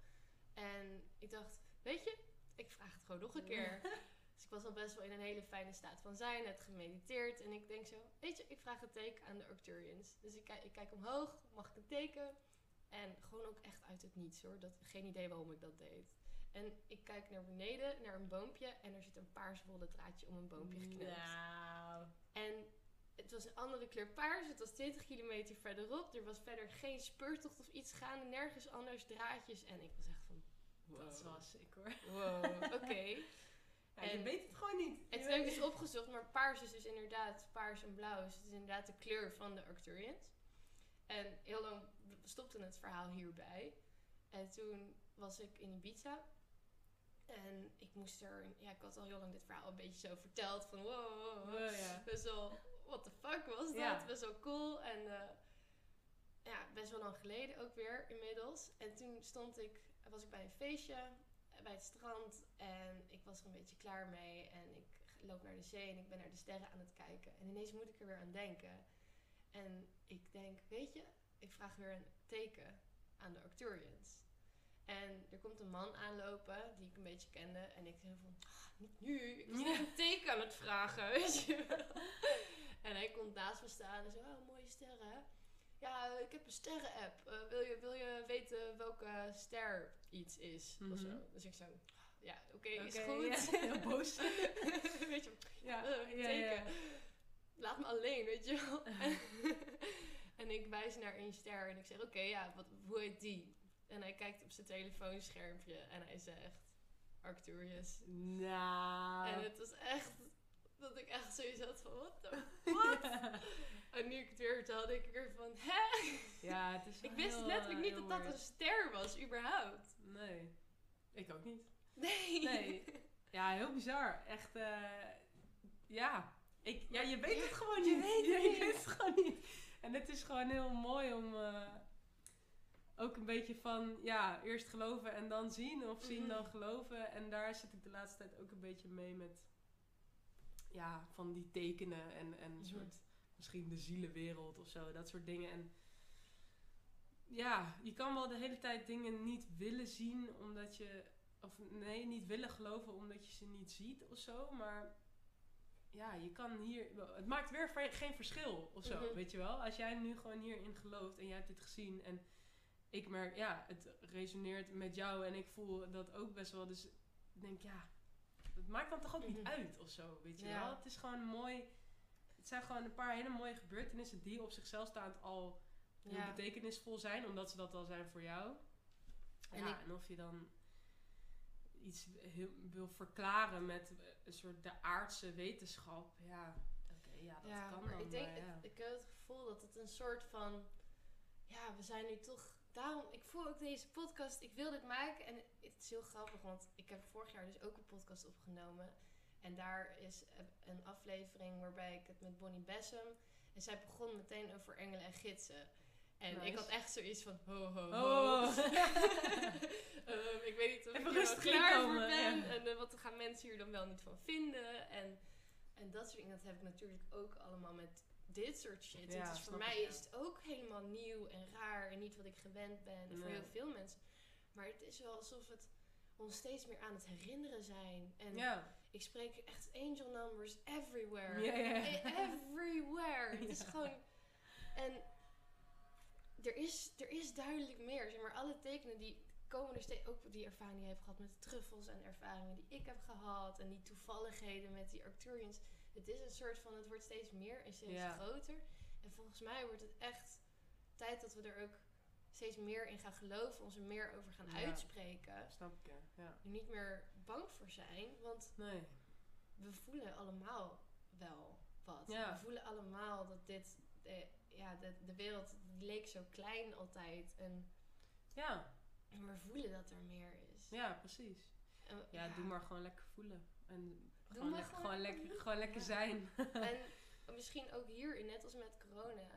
En ik dacht, weet je, ik vraag het gewoon nog een keer. *laughs* Dus ik was al best wel in een hele fijne staat van zijn, net gemediteerd. En ik denk zo, weet je, ik vraag een teken aan de Arcturians. Dus ik, kijk- ik kijk omhoog, mag ik een teken? En gewoon ook echt uit het niets hoor. Dat, geen idee waarom ik dat deed. En ik kijk naar beneden, naar een boompje. En er zit een paars wollen draadje om een boompje geknoopt. Nou. En het was een andere kleur paars. Het was 20 kilometer verderop. Er was verder geen speurtocht of iets gaande. Nergens anders draadjes. En ik was echt van, Dat wow. was ik hoor. Wow, *laughs* oké. Ja, je En- weet het gewoon niet. En Je toen heb ik dus opgezocht, maar paars is dus inderdaad paars en blauw. Dus het is inderdaad de kleur van de Arcturians. En heel lang stopte het verhaal hierbij. En toen was ik in Ibiza. En ik moest er... Ja, ik had al heel lang dit verhaal een beetje zo verteld. Van wow, wow, wow. Ja. *laughs* Best wel... What the fuck was dat? Ja. Best wel cool. En eh, ja, best wel lang geleden ook weer inmiddels. En toen stond ik... Was ik bij een feestje bij het strand. En ik was er een beetje klaar mee. En ik loop naar de zee en ik ben naar de sterren aan het kijken. En ineens moet ik er weer aan denken. En ik denk, weet je, ik vraag weer een teken aan de Arcturians. En er komt een man aanlopen die ik een beetje kende. En ik zei van, "Ah, niet nu, ik ben een teken aan het vragen, *laughs* weet je wel. En hij komt naast me staan en zo, oh, mooie sterren. Ja, ik heb een sterren-app. Eh, wil, je, wil je weten welke ster iets is? Of zo. Mhm. Dus ik zo, ja, oké, is goed. ja, *laughs* heel boos. weet je, Ja, Eh, ja, teken. ja. laat me alleen, weet je wel. *laughs* en ik wijs naar één ster en ik zeg, oké, ja, wat, hoe heet die? En hij kijkt op zijn telefoonschermpje en hij zegt, Arcturus. Nou. En het was echt, dat ik echt zoiets had van, wat de wat? en nu ik het weer vertelde, ik er van, hè? ja, het is *laughs* Ik wist heel, letterlijk niet dat dat een ster was, überhaupt. Nee. Ik ook niet. Nee. Nee. *laughs* Ja, heel bizar. Echt, eh, ja. Ik, ja, je weet het *laughs* gewoon je niet. weet het Ja, je weet het gewoon niet. En het is gewoon heel mooi om eh, ook een beetje van, ja, eerst geloven en dan zien. Of zien Mhm. dan geloven. En daar zit ik de laatste tijd ook een beetje mee met, ja, van die tekenen en, en een Mhm. soort, misschien de zielenwereld of zo. Dat soort dingen. En ja, je kan wel de hele tijd dingen niet willen zien omdat je, of nee, niet willen geloven omdat je ze niet ziet of zo. Maar ja, je kan hier, het maakt weer geen verschil of zo, Mhm. weet je wel. Als jij nu gewoon hierin gelooft en jij hebt dit gezien en ik merk, ja, het resoneert met jou en ik voel dat ook best wel. Dus ik denk, ja, het maakt dan toch ook niet Mhm. uit of zo, weet je Ja. wel. Het is gewoon mooi. Het zijn gewoon een paar hele mooie gebeurtenissen die op zichzelf staand al heel Ja. betekenisvol zijn, omdat ze dat al zijn voor jou. En ja, ik- en of je dan iets heel, wil verklaren met een soort de aardse wetenschap, ja, oké, ja, dat ja, kan maar dan. ik denk, maar ja. het- ik heb het gevoel dat het een soort van, ja, we zijn nu toch, daarom, ik voel ook deze podcast, ik wil dit maken en het is heel grappig, want ik heb vorig jaar dus ook een podcast opgenomen en daar is een aflevering waarbij ik het met Bonnie Bessem, en zij begon meteen over engelen en gidsen. En ik had echt zoiets van, ho, ho, ho. Oh. *laughs* Ehm, ik weet niet of Even ik er klaar voor ben. ja. En eh, wat gaan mensen hier dan wel niet van vinden. En, en dat soort dingen, dat heb ik natuurlijk ook allemaal met dit soort shit. Ja, is voor mij is het ook helemaal nieuw en raar. En niet wat ik gewend ben. En voor heel veel mensen. Maar het is wel alsof het ons steeds meer aan het herinneren zijn. En ja. ik spreek echt angel numbers everywhere. E- Everywhere. Het is *laughs* gewoon... En er is, er is duidelijk meer. Zeg maar, alle tekenen die komen er steeds... Ook die ervaring die je hebt gehad met de truffels en ervaringen die ik heb gehad. En die toevalligheden met die Arcturians. Het is een soort van... Het wordt steeds meer en steeds Ja. groter. En volgens mij wordt het echt tijd dat we er ook steeds meer in gaan geloven, ons er meer over gaan Ja. uitspreken. Snap ik, ja. ja. Er niet meer bang voor zijn, want Nee. we voelen allemaal wel wat. Ja. We voelen allemaal dat dit, eh, ja, de, de wereld die leek zo klein altijd. En Ja, we voelen dat er meer is. ja, precies. En- Ja, doe maar gewoon lekker voelen. En Doe gewoon, maar lekker, gewoon gewoon, lekker gewoon lekker Ja. zijn. *laughs* En misschien ook hier, net als met corona,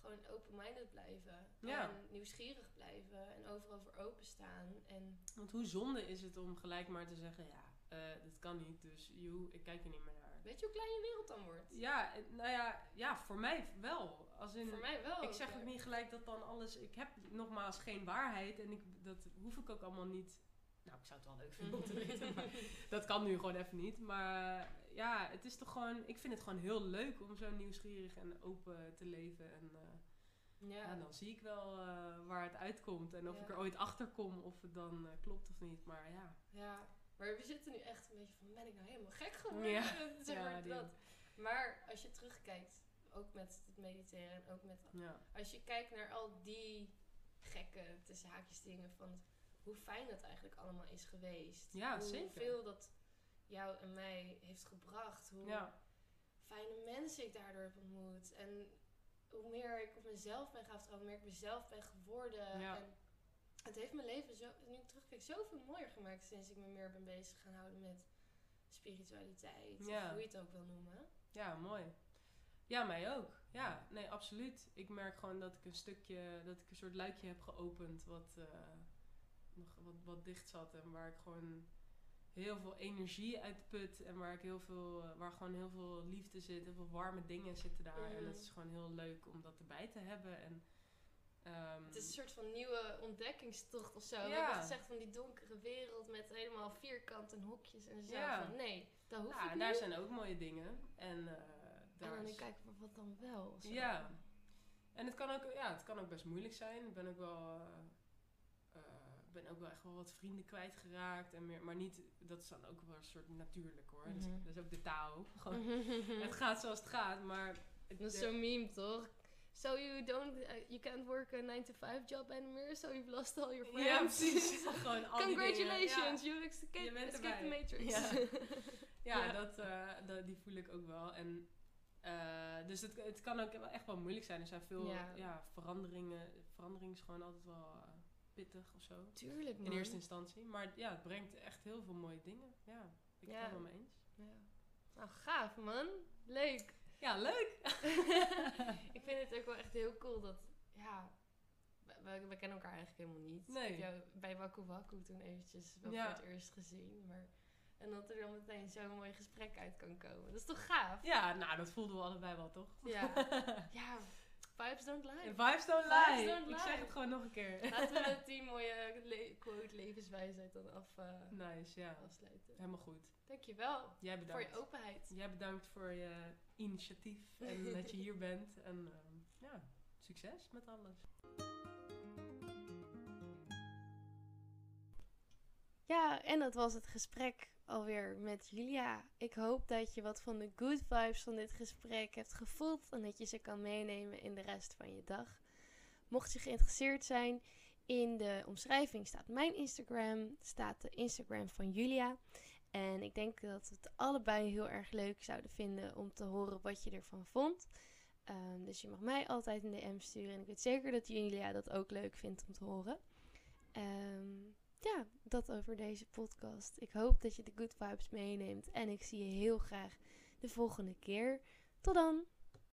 gewoon open-minded blijven. Ja. En nieuwsgierig blijven en overal voor openstaan. En Want hoe zonde is het om gelijk maar te zeggen, ja, eh dat kan niet, dus joe, ik kijk er niet meer naar. weet je hoe klein je wereld dan wordt? Ja, nou ja, ja, voor mij wel. Als in, Voor mij wel. ik zeg ook niet gelijk dat dan alles... Ik heb nogmaals geen waarheid en ik, dat hoef ik ook allemaal niet... Nou, ik zou het wel leuk vinden om te *laughs* weten, maar dat kan nu gewoon even niet. Maar ja, het is toch gewoon... Ik vind het gewoon heel leuk om zo nieuwsgierig en open te leven. En eh, ja. Dan zie ik wel eh, waar het uitkomt en of Ja. ik er ooit achter kom of het dan klopt of niet. Maar ja, ja. Maar we zitten nu echt een beetje van, ben ik nou helemaal gek geworden? Ja. *laughs* Zeg maar dat. Maar als je terugkijkt, ook met het mediteren en ook met... ja. Als je kijkt naar al die gekke, tussen haakjes dingen, van hoe fijn dat eigenlijk allemaal is geweest. Ja, zeker. Hoeveel dat jou en mij heeft gebracht. Hoe fijne mensen ik daardoor heb ontmoet. En hoe meer ik op mezelf ben gaan vertrouwen, hoe meer ik mezelf ben geworden. Ja. En het heeft mijn leven, zo, nu ik terugkijk, zoveel mooier gemaakt sinds ik me meer ben bezig gaan houden met spiritualiteit. Ja. Of hoe je het ook wil noemen. Ja, mooi. Ja, mij ook. Ja, nee, absoluut. Ik merk gewoon dat ik een stukje, dat ik een soort luikje heb geopend wat, eh, nog wat, wat dicht zat. En waar ik gewoon heel veel energie uit put. En waar ik heel veel, waar gewoon heel veel liefde zit, heel veel warme dingen zitten daar. En Mhm. het is gewoon heel leuk om dat erbij te hebben. En, ehm, Het is een soort van nieuwe ontdekkingstocht of zo. We Ja. hebben gezegd van die donkere wereld met helemaal vierkant en hokjes en zo. Ja. Van, nee, dat hoeft ja, niet. en daar zijn ook mooie dingen. En, eh, en daar dan is- kijken we wat dan wel. zo. Ja. En het kan, ook, ja, het kan ook best moeilijk zijn. Ik ben ook wel, eh, eh, ben ook wel echt wel wat vrienden kwijtgeraakt. En meer, maar niet, dat is dan ook wel een soort natuurlijk hoor. Mhm. dat is ook de taal. *laughs* Gewoon, het gaat zoals het gaat, maar... het- Dat is zo'n meme, toch? So you don't, uh, you can't work a 9 to 5 job anymore, so you've lost all your friends. Ja, precies. *laughs* Gewoon al. Congratulations, you escaped, Je bent escaped the matrix. *laughs* Ja. Ja. Dat, eh, dat, die voel ik ook wel. En, eh, dus het, het kan ook echt wel moeilijk zijn. Er zijn veel Ja. veranderingen. Verandering is gewoon altijd wel eh, pittig of zo. Tuurlijk, man. In eerste instantie. Maar ja, het brengt echt heel veel mooie dingen. Ja, ik ben het wel mee eens. Ja. Nou, gaaf, man. Leuk. Ja, leuk! *laughs* ik vind het ook wel echt heel cool dat, ja, we, kennen elkaar eigenlijk helemaal niet. Nee. Ik heb jou bij Waku Waku toen eventjes wel Ja. voor het eerst gezien, maar... En dat er dan meteen zo'n mooi gesprek uit kan komen. Dat is toch gaaf? Ja, nou, dat voelden we allebei wel, toch? Ja. *laughs* ja, vibes don't lie. Vibes don't Vibes lie! Ik zeg het gewoon nog een keer. Laten we *laughs* met die mooie le- quote levenswijsheid dan af, eh, Nice, ja. afsluiten. Helemaal goed. Dankjewel Jij voor bedankt. je openheid. Jij bedankt voor je initiatief en *laughs* dat je hier bent. En ehm, ja, succes met alles. Ja, en dat was het gesprek alweer met Julia. Ik hoop dat je wat van de good vibes van dit gesprek hebt gevoeld en dat je ze kan meenemen in de rest van je dag. Mocht je geïnteresseerd zijn, in de omschrijving staat mijn Instagram, staat de Instagram van Julia. En ik denk dat we het allebei heel erg leuk zouden vinden om te horen wat je ervan vond. Ehm, dus je mag mij altijd een DM sturen en ik weet zeker dat Julia dat ook leuk vindt om te horen. Ehm, ja, dat over deze podcast. Ik hoop dat je de good vibes meeneemt en ik zie je heel graag de volgende keer. Tot dan!